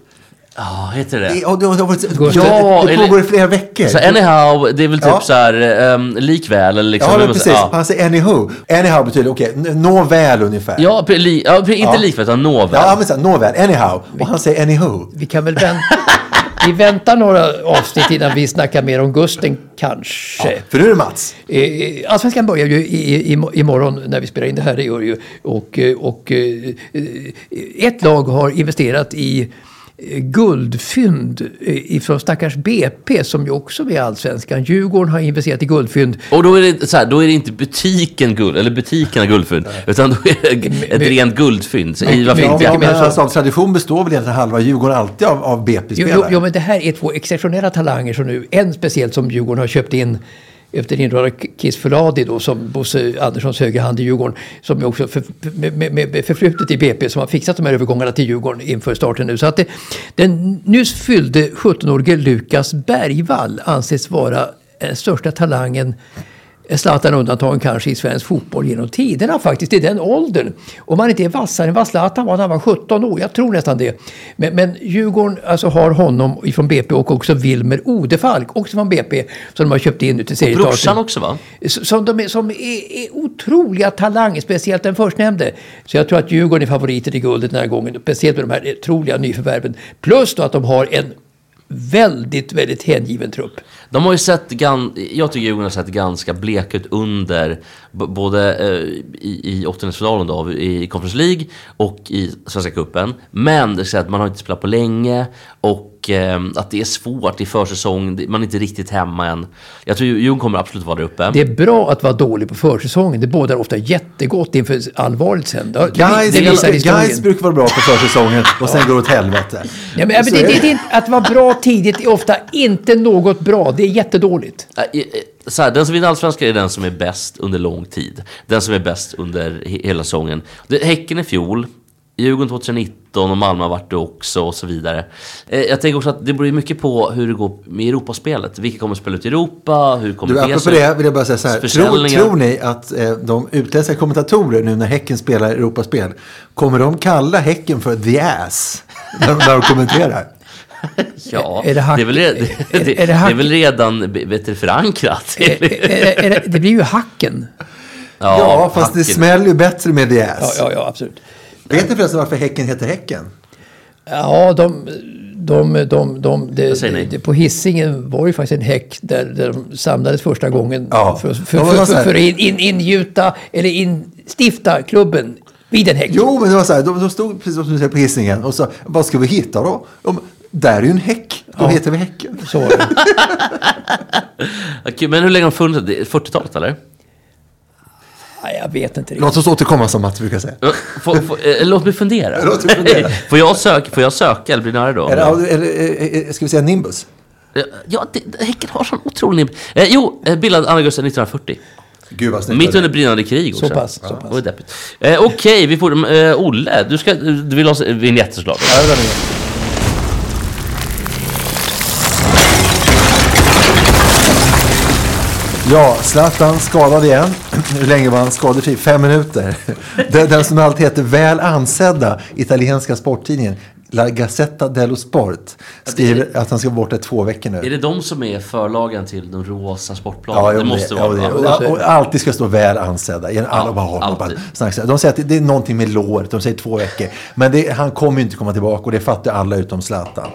Ja, heter det? Ja, det, har varit, Ja, det pågår i flera veckor. Så anyhow, det är väl typ Ja. så här um, likväl eller liksom. Ja, men precis. Ja, Han säger anyhow. Anyhow betyder okej, okay, nåväl ungefär. ja, li, ja inte Ja. likväl utan nåväl. Ja, men så här, nåväl. Anyhow. Och han säger anyhow. Vi kan väl vänta. Vi väntar några avsnitt innan vi snackar mer om Gusten kanske. För nu är det Mats. Eh, Allsvenskan börjar ju i, i, imorgon när vi spelar in det här. Det gör ju. Och, eh, och eh, ett lag har investerat i eh, guldfynd eh, ifrån stackars BP som ju också är allsvenskan. Djurgården har investerat i guldfynd. Och då är, det, så här, då är det inte butiken guld, eller butikerna guldfynd, utan då är det ett rent guldfynd. Så i varför Ja, men alltså, av tradition består väl egentligen halva Djurgården alltid av, av Jo, BP-spelare? jo, jo, men det här är två exceptionella talanger som nu, en speciellt som Djurgården har köpt in efter inrådare Kiss Fuladi då som Bosse Anderssons högra hand i Djurgården som också för, med, med, med förflutet i BP som har fixat de här övergångarna till Djurgården inför starten nu. Så att det, den nyss fyllde 17-årige Lukas Bergvall anses vara den största talangen Zlatan undantagen kanske i svensk fotboll genom tiderna faktiskt, i den åldern. Om man inte är vassare än vad Zlatan var när han var 17 år, jag tror nästan det. Men, men Djurgården alltså har honom ifrån BP och också Wilmer Odefalk, också från BP, som de har köpt in nu till Och seriestarten. brorsan också va? Som, de är, som är, är otroliga talanger, speciellt den förstnämnde. Så jag tror att Djurgården är favoriter i guldet den här gången, speciellt med de här otroliga nyförvärven. Plus då att de har en väldigt, väldigt hängiven trupp. De har ju sett, gan, jag tycker Djurgården har sett ganska blek ut under både eh, i, i åttondelsfinalen då, i Conference League och i Svenska Cupen. Men det är så att man har inte spelat på länge och eh, att det är svårt i försäsong, det- man är inte riktigt hemma än. Jag tror Djurgården kommer absolut vara där uppe. Det är bra att vara dålig på försäsongen. Det bådar ofta jättegott inför allvarligt sen. Det, Guys, det visar historien. guys brukar vara bra på försäsongen och sen går det åt helvete. Ja, men, det, det, det, att vara bra tidigt är ofta inte något bra. Det är jättedåligt. Så här, den som vinner Allsvenskan är den som är bäst under lång tid. Den som är bäst under he- hela säsongen. Det- Häcken i fjol, Djurgården 2019 och Malmö har varit det också och så vidare. Eh, Jag tänker också att det beror ju mycket på hur det går med Europaspelet. Vilka kommer att spela ut i Europa? Hur kommer Du, det sig? det vill jag bara säga så här. Tror, tror ni att eh, de utländska kommentatorer nu när Häcken spelar Europaspel, kommer de kalla Häcken för the ass när, de- när de kommenterar? Ja, Är det hack- det, är väl, re- det, är- det, är det det hack- är väl redan du, förankrat. Eh, det blir ju hacken. Ja, fast det hacken. smäller ju bättre med the Ja, ass. ja, ja absolut. Vet ni förresten varför Häcken heter Häcken? Ja, de... De, de, de, det- på Hisingen var ju faktiskt en häck där, där de samlades första gången Ja. för, för, Ja, för, in, ingjuta eller instifta klubben vid en häck. Jo, men det var så här, de, de stod precis som du säger på Hisingen och sa, vad ska vi hitta då? De, där är ju en häck, då heter vi Häcken. Så var det. Okej, Men hur länge har de funnits? Det är 40-talet eller? Jag vet inte riktigt. Låt oss återkomma som Mats brukar säga. Ja, Får, får, eh, låt mig fundera. Låt mig fundera. får, jag söka, får jag söka eller bli nära då? Eller, eller, eh, ska vi säga Nimbus? Ja, det, Häcken har sån otrolig... Eh, jo, eh, bildad 2 augusti 1940. Gud vad snyggt. Mitt under brinnande krig Så också. pass, så Ja, pass. det var deppigt. Eh, Okej, vi får... Eh, Olle, du, ska, du vill ha vinjetter såklart? Ja, det Ja, Zlatan skadad igen. Hur länge var han skadefri? Fem minuter. Den, den som alltid heter väl ansedda italienska sporttidningen La Gazzetta dello Sport skriver att han ska vara borta två veckor nu. Är det de som är förlagen till de rosa sportbladen? Ja, det jo, måste ja, vara. det, va? och, och alltid ska stå väl ansedda. Alla Ja, bara, har snackar. De säger att det, det är någonting med låret. De säger två veckor. Men det, han kommer ju inte komma tillbaka och det fattar alla utom Zlatan.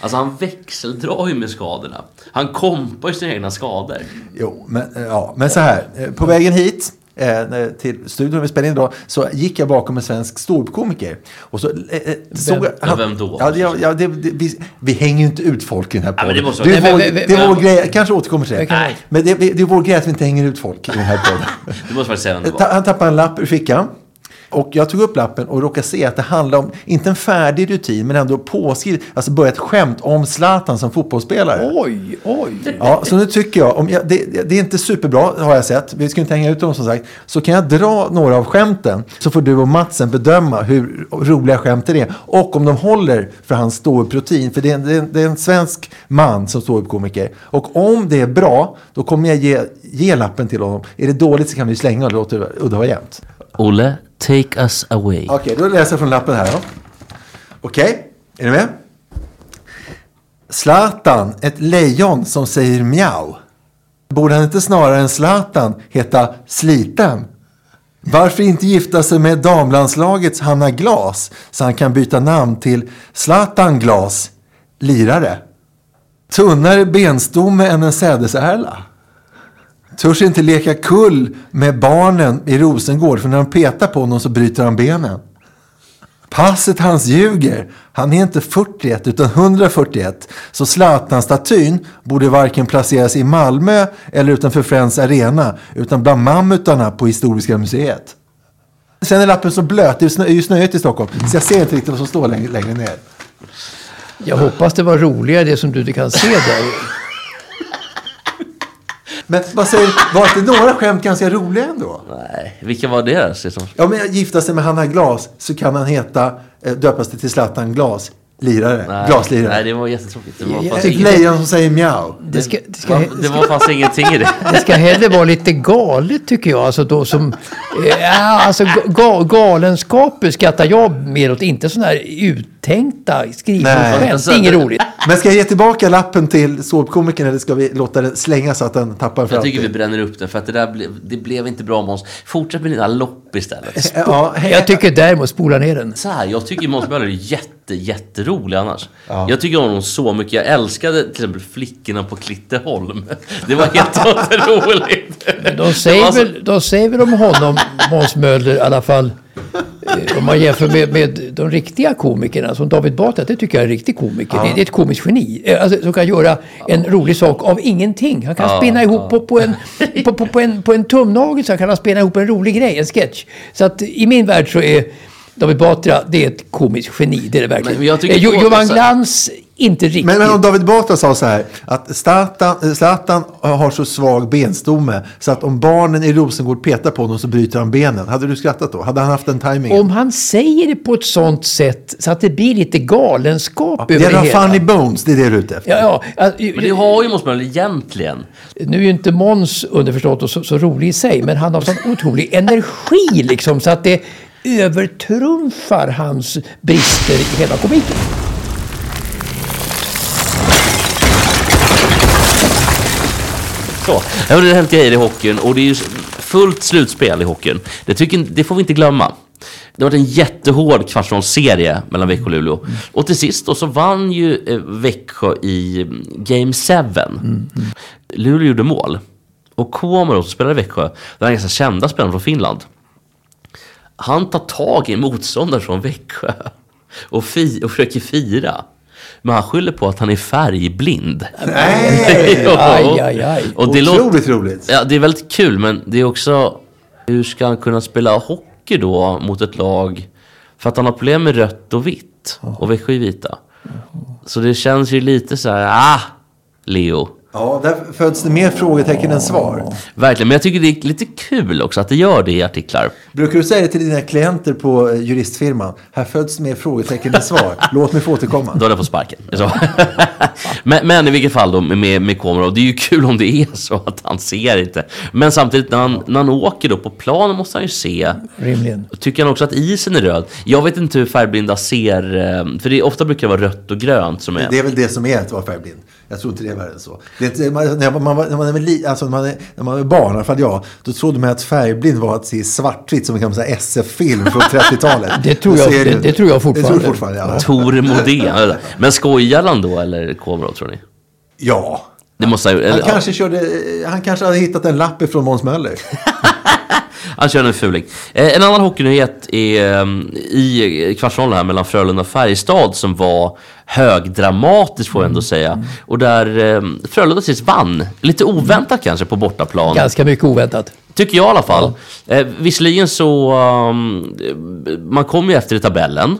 Alltså han växeldrar ju med skadorna. Han kompar ju sina egna skador. Jo, men, eh, ja, men så här. eh, På vägen hit eh, till studion vi spelar in idag så gick jag bakom en svensk ståuppkomiker. Och så eh, såg jag... Ja, vem då? Ja, det, ja, det, det, vi, vi hänger ju inte ut folk i den här Ja, men podden. det måste det, vara- är vår, men- det är men- vår grej. Kanske återkommer till det. Nej. Men det, det är vår grej att vi inte hänger ut folk i den här podden. Du måste faktiskt säga vem det var. Han tappade en lapp ur fickan. Och jag tog upp lappen och råkade se att det handlar om, inte en färdig rutin, men ändå påskrivet, alltså börja ett skämt om Zlatan som fotbollsspelare. Oj, oj. Ja, så nu tycker jag, om jag det, det är inte superbra har jag sett, vi ska inte hänga ut dem som sagt, så kan jag dra några av skämten så får du och Matsen bedöma hur roliga skämten är och om de håller för hans ståupprutin. För det är, en, det, är en, det är en svensk man som ståuppkomiker. Och om det är bra, då kommer jag ge, ge lappen till honom. Är det dåligt så kan vi slänga och låta udda vara jämnt. Olle, take us away. Okej, då läser jag från lappen här Okej, Okej, är ni med? Zlatan, ett lejon som säger mjau. Borde han inte snarare än Zlatan heta Sliten? Varför inte gifta sig med damlandslagets Hanna Glas så han kan byta namn till Zlatan Glas, lirare? Tunnare benstomme än en sädesärla? Törs inte leka kull med barnen i Rosengård för när de petar på honom så bryter han benen. Passet hans ljuger. Han är inte 41 utan 141. Så Zlatan-statyn borde varken placeras i Malmö eller utanför Friends Arena utan bland mammutarna på Historiska museet. Sen är lappen så blöt, det är ju snöigt i Stockholm, så jag ser inte riktigt vad som står längre, längre ner. Jag hoppas det var roligare det som du inte kan se där. Men vad säger var inte några skämt ganska roliga ändå? Nej, vilka var det? Stefan? Ja, men gifta sig med Hanna Glas så kan han heta, eh, döpas det till Zlatan Glas, lirare, Nej, glaslirare. Nej, det var jättetråkigt. Det var, fanns Ett inget- lejon som säger mjau. Det ska, det ska, det var fanns ingenting i det. det ska hellre vara lite galet tycker jag. Alltså då som, eh, ja, alltså ga, galenskaper skrattar jag mer åt. Inte sådana här uttänkta skrivna Nej. skämt. Alltså, Det är inget roligt. Men ska jag ge tillbaka lappen till ståuppkomikern eller ska vi låta den slänga så att den tappar för Jag tycker vi bränner upp den för att det där blev, det blev inte bra Måns. Fortsätt med dina lopp istället. Ja, he- Jag tycker däremot spola ner den. Så här, jag tycker Måns Möller är jätte, jätterolig annars. Jag tycker om honom så mycket. Jag älskade till exempel Flickorna på Klitteholm. Det var helt otroligt. De säger, väl, de säger väl om honom, Måns Möller i alla fall, eh, om man jämför med, med de riktiga komikerna, som David Batra, det tycker jag är en riktig komiker. Det, det är ett komiskt geni. eh, Alltså, som kan göra en rolig sak av ingenting. Han kan Ja, spinna ihop ja. på, på, en, på, på, på, en, på en tumnagel så kan han spinna ihop en rolig grej, en sketch. Så att i min värld så är David Batra, det är ett komiskt geni. Det är det verkligen. Men jag tycker Eh, Johan Glans, inte riktigt. Men, men om David Batra sa så här att Zlatan, eh, Zlatan har så svag benstomme så att om barnen i Rosengård petar på honom så bryter han benen. Hade du skrattat då? Hade han haft den tajmingen? Om han säger det på ett sånt sätt så att det blir lite galenskap det över är det de hela. funny bones, det är det du är ute efter. Ja, ja, alltså, Men det har ju Måns Möller egentligen. Nu är ju inte Måns underförstått och så, så rolig i sig, men han har sån otrolig energi liksom så att det övertrumfar hans brister i hela komiken. Så. Det har hänt grejer i hockeyn och det är ju fullt slutspel i hockeyn. Det, tycker, det får vi inte glömma. Det har varit en jättehård kvartsfinalserie mellan Växjö och Luleå. Och till sist då så vann ju eh, Växjö i mm, Game 7. Luleå gjorde mål. Och Komarov som spelade i Växjö, den här ganska kända spelaren från Finland. Han tar tag i en motståndare från Växjö och, fi- och försöker fira. Men han skyller på att han är färgblind. Nej! Jo. Aj, aj, aj. Och det Otroligt roligt. ja, det är väldigt kul, men det är också... Hur ska han kunna spela hockey då mot ett lag? För att han har problem med rött och vitt. Och Växjö är vita. Så det känns ju lite så här, ah, Leo. Ja, där föds det mer frågetecken än svar. Verkligen, men jag tycker det är lite kul också att det gör det i artiklar. Brukar du säga det till dina klienter på eh, juristfirman? Här föds det mer frågetecken än svar. Låt mig få återkomma. Då är det på sparken. Men, men i vilket fall då med, med Komarov, det är ju kul om det är så att han ser inte. Men samtidigt när han, när han åker då på planen måste han ju se. Rimligen. Tycker han också att isen är röd? Jag vet inte hur färgblinda ser, eh, för det är, ofta brukar det vara rött och grönt som är... Det är väl det som är att vara färgblind. Jag tror inte det är värre än så. Det man, när, man, när, man, är alltså när, man är, när man är barn, i alla fall jag, då trodde man att färgblind var att se svartvitt som en gammal SF-film från 30-talet. Det tror jag- det- det tror jag Det tror fortfarande. fortfarande, ja. Tor Modén. Men skojar han då eller Komarov tror ni? Ja. Det måste han ju... Han eller- kanske, körde, han kanske hade hittat en lapp ifrån Måns Möller. Han kör en fuling. Eh, en annan hockeynyhet är um, i kvartsfinalen här mellan Frölunda och Färjestad som var högdramatisk får jag ändå säga. Och där um, Frölunda sist vann, lite oväntat kanske på bortaplan. Ganska mycket oväntat. Tycker jag i alla fall. Eh, visserligen så, um, man kommer ju efter i tabellen.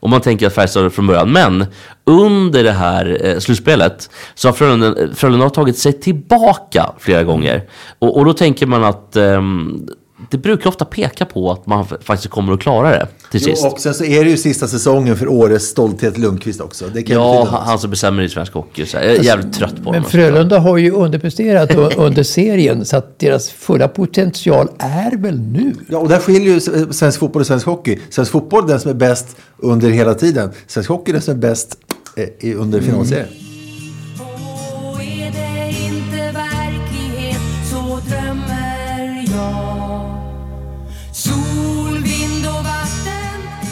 Och man tänker att Färjestad är från början. Men under det här eh, slutspelet så har Frölunda, Frölunda tagit sig tillbaka flera gånger. Och, och då tänker man att ehm, det brukar ofta peka på att man faktiskt kommer att klara det till sist. Jo, och sen så är det ju sista säsongen för årets stolthet Lundqvist också. Det kan Ja, han, han som bestämmer i svensk hockey. Så jag är jävligt trött på Men honom. Frölunda har ju underpresterat under serien så att deras fulla potential är väl nu. Ja, och där skiljer ju s- svensk fotboll och svensk hockey. Svensk fotboll är den som är bäst under hela tiden. Svensk hockey är den som är bäst eh, under finalserien. Och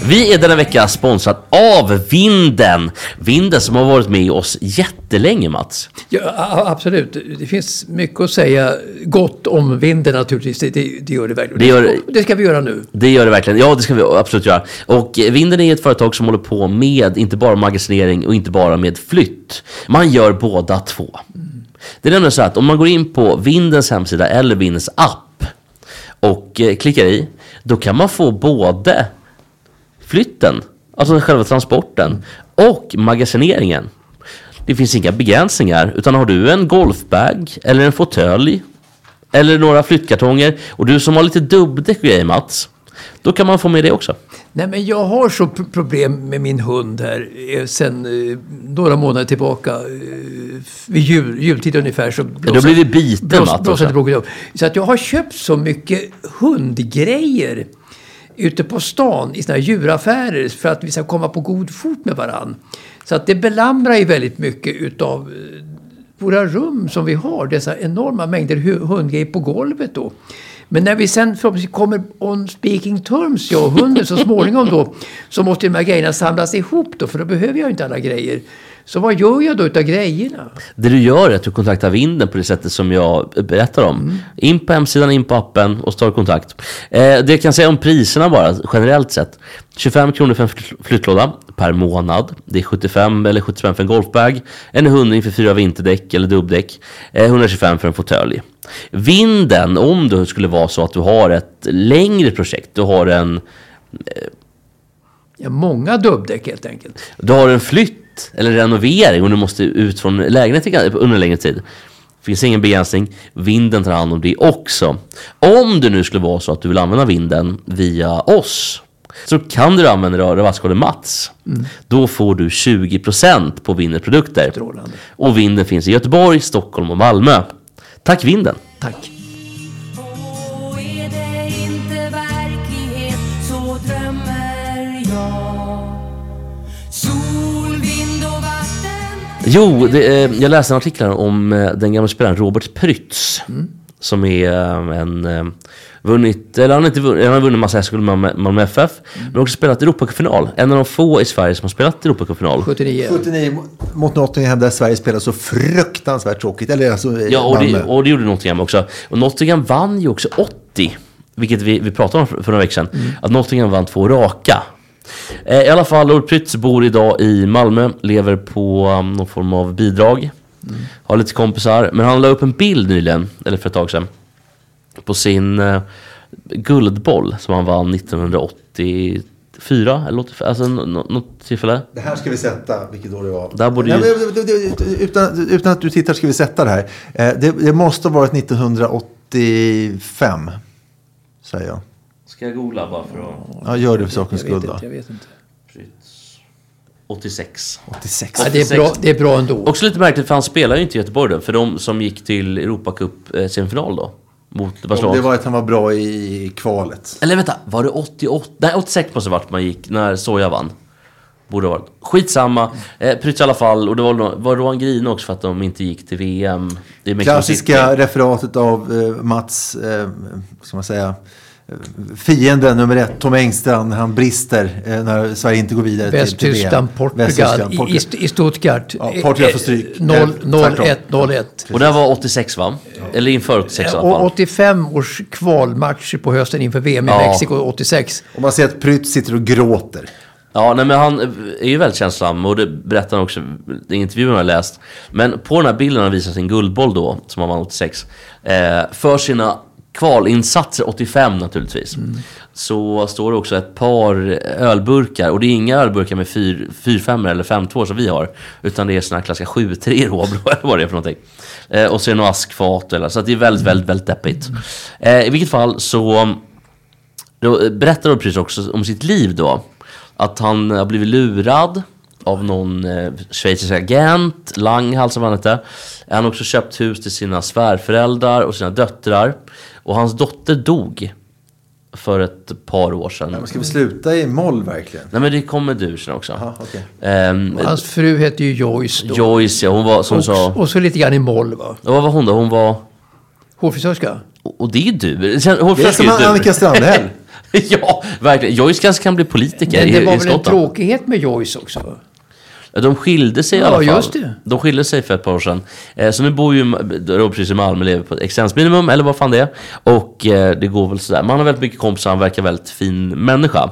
Vi är denna vecka sponsrat av Vinden. Vinden som har varit med oss jättelänge Mats. Ja, absolut. Det finns mycket att säga gott om vinden naturligtvis. Det, det, det gör det verkligen. Det gör- det ska vi göra nu. Det gör det verkligen. Ja, det ska vi absolut göra. Och eh, Vinden är ett företag som håller på med inte bara magasinering och inte bara med flytt. Man gör båda två. Det är nämligen så att om man går in på Vindens hemsida eller Vindens app och eh, klickar i, då kan man få både flytten, alltså själva transporten, och magasineringen. Det finns inga begränsningar, utan har du en golfbag eller en fåtölj eller några flyttkartonger och du som har lite dubbdäck och grejer Mats, då kan man få med det också. Nej, men jag har så problem med min hund här eh, sen eh, några månader tillbaka. Eh, vid jul, jultid ungefär så då blir det biten, blås, också. bråket upp. Så att jag har köpt så mycket hundgrejer ute på stan i såna här djuraffärer för att vi ska komma på god fot med varann. Så att det belamrar ju väldigt mycket utav eh, våra rum som vi har. Dessa enorma mängder hundgrejer på golvet då. Men när vi sen förhoppningsvis kommer on speaking terms, jag och hunden, så småningom då, så måste de här grejerna samlas ihop då, för då behöver jag ju inte alla grejer. Så vad gör jag då utav grejerna? Det du gör är att du kontaktar vinden på det sättet som jag berättar om. In på hemsidan, in på appen och så tar du kontakt. Eh, det jag kan säga om priserna bara, generellt sett. 25 kronor för en fly- flyttlåda per månad. Det är 75 eller 75 för en golfbag. En hundring för fyra vinterdäck eller dubbdäck. Eh, 125 för en fåtölj. Vinden, om det skulle vara så att du har ett längre projekt, du har en Ja, många dubbdäck helt enkelt. Du har en flytt eller renovering och du måste ut från lägenheten under en längre tid. Finns ingen begränsning. Vinden tar hand om det också. Om det nu skulle vara så att du vill använda vinden via oss så kan du använda rabattkoden Mats. Då får du 20% på Vinden produkter. Och Vinden finns i Göteborg, Stockholm och Malmö. Tack Vinden! Tack. Jo, det, eh, jag läste en artikel om eh, den gamla spelaren Robert Prytz. Som är eh, en... Eh, vunnit, eller han har inte vunnit, han har vunnit massa SHL med Malmö- FF. Men också spelat Europacupfinal. En av de få i Sverige som har spelat Europacupfinal. 79. 79 mot- Nottingham där Sverige spelar så fruktansvärt tråkigt. Eller alltså eh, Ja, och det, och det gjorde Nottingham också. Och Nottingham vann ju också 80. Vilket vi, vi pratade om för, för några veckor sedan. Att Nottingham vann två raka. Eh, I alla fall, Robert Prytz bor idag i Malmö. Lever på um, någon form av bidrag. Har lite kompisar. Men han la upp en bild nyligen, eller för ett tag sedan. På sin eh, guldboll som han vann 1984. Eller 85, alltså nå- nå- något tillfälle. Det här ska vi sätta, vilket år det var. Där borde ju- utan, utan att du tittar ska vi sätta det här. Eh, Det, det måste ha varit 1985, säger jag. Ska jag googla bara för att... Ja, gör det för sakens skull då. jag vet inte. 86. 86. Ja, det, är bra, det är bra ändå. Också lite märkligt för han spelar ju inte i Göteborg då, för de som gick till Europacup eh, då. Mot Om Barcelona. det var att han var bra i kvalet. Eller vänta, var det 88? Nej 86 måste det varit man gick när Soja vann. Borde ha varit. Skitsamma. Eh, Prytz i alla fall. Och det var, var det då han grinade också för att de inte gick till VM? Klassiska referatet av eh, Mats, eh, ska man säga, fienden nummer ett, Tom Engstrand, han brister eh, när Sverige inte går vidare till. Portugal, Västtyskland, i, Portugal. i, i Stuttgart. Ja, Portugal får stryk. Eh, Eh, 0-1, tvärtom. 0-1. Och det här var 86 va? Eller inför 86 i alla Och fall. 85 års kvalmatcher på hösten inför VM i Ja. Mexiko 86. Och man ser att Prytz sitter och gråter. Ja, nej, men han är ju väldigt känslosam och det berättar han också i intervjun jag har läst. Men på den här bilden han visar sin guldboll då, som han vann 86, eh, för sina kvalinsatser 85 naturligtvis. Så står det också ett par ölburkar och det är inga ölburkar med 4-5 eller 5-2 som vi har. Utan det är såna här klassiska 7-3 råblå eller vad det är för någonting. Eh, och så är det några askfat eller så det är väldigt, väldigt, väldigt deppigt. Eh, I vilket fall så då berättar Ulf också om sitt liv då. Att han har blivit lurad av någon eh, schweizisk agent, Langhals som han hette. Han har också köpt hus till sina svärföräldrar och sina döttrar. Och hans dotter dog för ett par år sedan. Men ska vi sluta i moll verkligen? Nej men det kommer du sen också. Aha, okej. Ehm, Hans fru hette ju Joyce då. Joyce, ja, hon var som och, sa... och så lite grann i moll va? Ja, vad var hon då? Hon var... Hårfrisörska. Och och det är du. Det är som du. Annika Strandhäll. ja, verkligen. Joyce kanske kan bli politiker Men i, det var i väl en tråkighet med Joyce också? De skilde sig i alla fall. just det. De skilde sig för ett par år sedan. Eh, så nu bor ju Robert Prytz i Malmö, lever på existensminimum, eller vad fan det är. Och eh, det går väl sådär. Man har väldigt mycket kompisar, han verkar väldigt fin människa.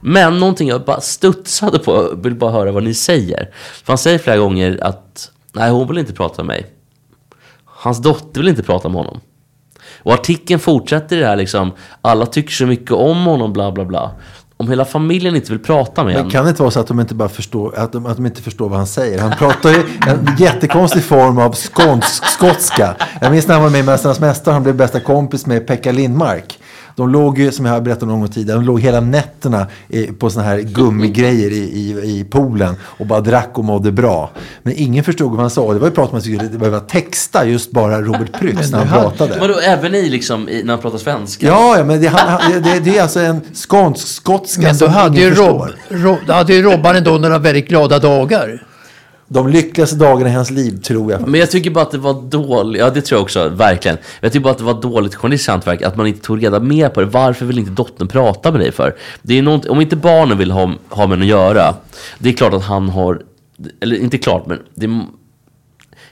Men någonting jag bara studsade på, vill bara höra vad ni säger. För han säger flera gånger att, nej hon vill inte prata med mig. Hans dotter vill inte prata med honom. Och artikeln fortsätter i det här liksom, alla tycker så mycket om honom, bla bla bla. Om hela familjen inte vill prata med Men honom. kan det inte vara så att de inte bara förstår, att de, att de inte förstår vad han säger? Han pratar ju en jättekonstig form av skånsk, skotska. Jag minns när han var med i Mästarnas Mästare, han blev bästa kompis med Pekka Lindmark. De låg ju, som jag har berättat någon gång tidigare, de låg hela nätterna på såna här gummigrejer i, i, i poolen och bara drack och mådde bra. Men ingen förstod vad han sa. Det var ju prat om att man skulle det var texta just bara Robert Prytz när han pratade. Vadå, även i liksom, i, när han pratar svenska? Ja, ja, men det, han, han, det, det är alltså en skånsk, skotska Men då som hade ingen ju, förstår. Rob, Rob, då hade ju Robban ändå några väldigt glada dagar. De lyckligaste dagarna i hans liv, tror jag. Men jag tycker bara att det var dåligt, ja det tror jag också, verkligen. Jag tycker bara att det var dåligt journalistiskt hantverk, att man inte tog reda mer på det. Varför vill inte dottern prata med dig för? Det är något, om inte barnen vill ha, ha med att göra, det är klart att han har, eller inte klart, men det,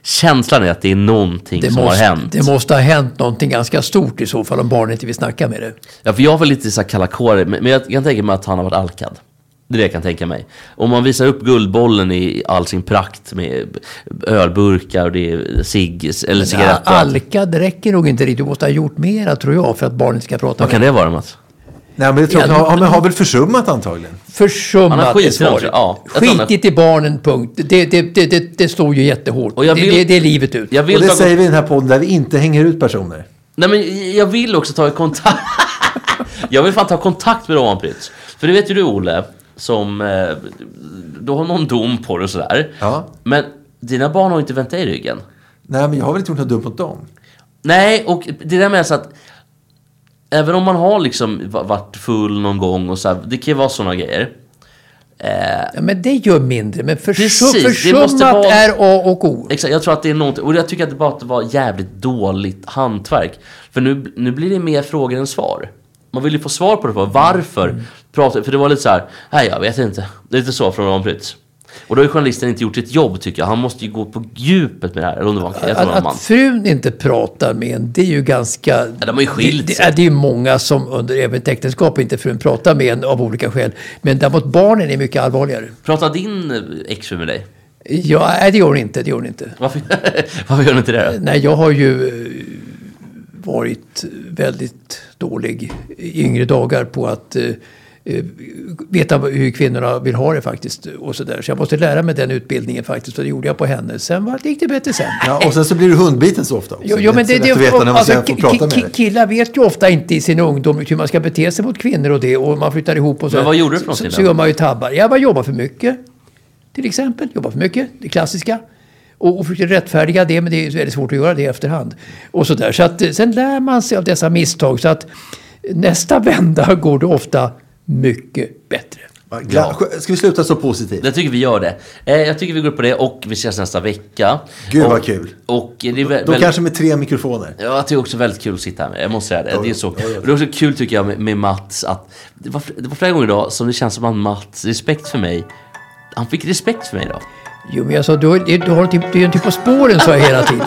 känslan är att det är någonting Det som måste, har hänt. det måste ha hänt någonting ganska stort i så fall om barnen inte vill snacka med det. Ja, för jag var lite så här kalla men men jag kan tänka mig att han har varit alkad. Det är det jag kan tänka mig. Om man visar upp Guldbollen i all sin prakt med ölburkar och det är cigg eller cigaretter. Alka, det räcker nog inte riktigt. Du måste ha gjort mera tror jag för att barnen ska prata Vad kan det vara Mats? Nej, men det tror jag, Ja, han, han har väl försummat antagligen. Försummat är skitit i svaret. ja. Skitit i barnen, punkt. Det, det, det, det, det står ju jättehårt. Och vill- det, det är livet ut. Jag Och det ta, säger vi i den här podden där vi inte hänger ut personer. nej, men jag vill också ta kontakt. jag vill fan ta kontakt med Roman Prytz. För det vet ju du Olle, som... Eh, du har någon dom på det och sådär. Ja. Men dina barn har inte vänt dig i ryggen. Nej, men jag har väl inte gjort något dumt mot dem. Nej, och det där med så att även om man har liksom va- varit full någon gång och så här, det kan ju vara sådana grejer. Eh, Ja, men det gör mindre. Men försum, Precis, det försummat måste vara- är A och O. exakt, jag tror att det är något, och jag tycker att det bara var jävligt dåligt hantverk. För nu, nu blir det mer frågor än svar. Man vill ju få svar på det, på varför pratar För det var lite så här, nej jag vet inte. Det är lite så från Ron Prytz. Och då har ju journalisten inte gjort sitt jobb tycker jag. Han måste ju gå på djupet med det här. Eller om det var en Att, man. att frun inte pratar med en, det är ju ganska... Ja, de har ju skilt det, det, det är ju många som under även ett äktenskap inte frun pratar med en av olika skäl. Men däremot barnen är mycket allvarligare. Pratar din eh, exfru med dig? Ja, nej, det gör hon inte. Det gör hon inte. Varför, varför gör hon inte det då? Nej, jag har ju eh, varit väldigt dålig i yngre dagar på att eh, veta hur kvinnorna vill ha det faktiskt. Och så, där. så jag måste lära mig den utbildningen faktiskt. Och det gjorde jag på henne. Sen var, gick det bättre sen. Ja, och sen så blir du hundbiten så ofta också. Jo, jo, men det, är det, att veta när man alltså, ki- prata med. Killar vet ju ofta inte i sin ungdom hur man ska bete sig mot kvinnor och det. Och man flyttar ihop och så. Men vad gjorde du för så, någonting så, så gör man ju tabbar. Jag bara jobbar för mycket. Till exempel. Jobbar för mycket. Det klassiska. Och, och försöker rättfärdiga det, men det är väldigt svårt att göra det i efterhand. Och så där. Så att, eh, sen lär man sig av dessa misstag. Så att nästa vända går det ofta mycket bättre. Gla- Ska vi sluta så positivt? Jag tycker vi gör det. Eh, jag tycker vi går upp på det och vi ses nästa vecka. Gud, och, vad kul. Och det är vä- Då kanske med tre mikrofoner. Ja, det är också väldigt kul att sitta här med. Jag måste säga det. Ja, det är ja. så. Ja, ja. Och det är också kul tycker jag med, med Mats att det var, det var flera gånger idag som det känns som att Mats respekt för mig. Han fick respekt för mig idag. Jo, men jag sa, du, du, du har typ, du är inte på spåren, sa jag hela tiden.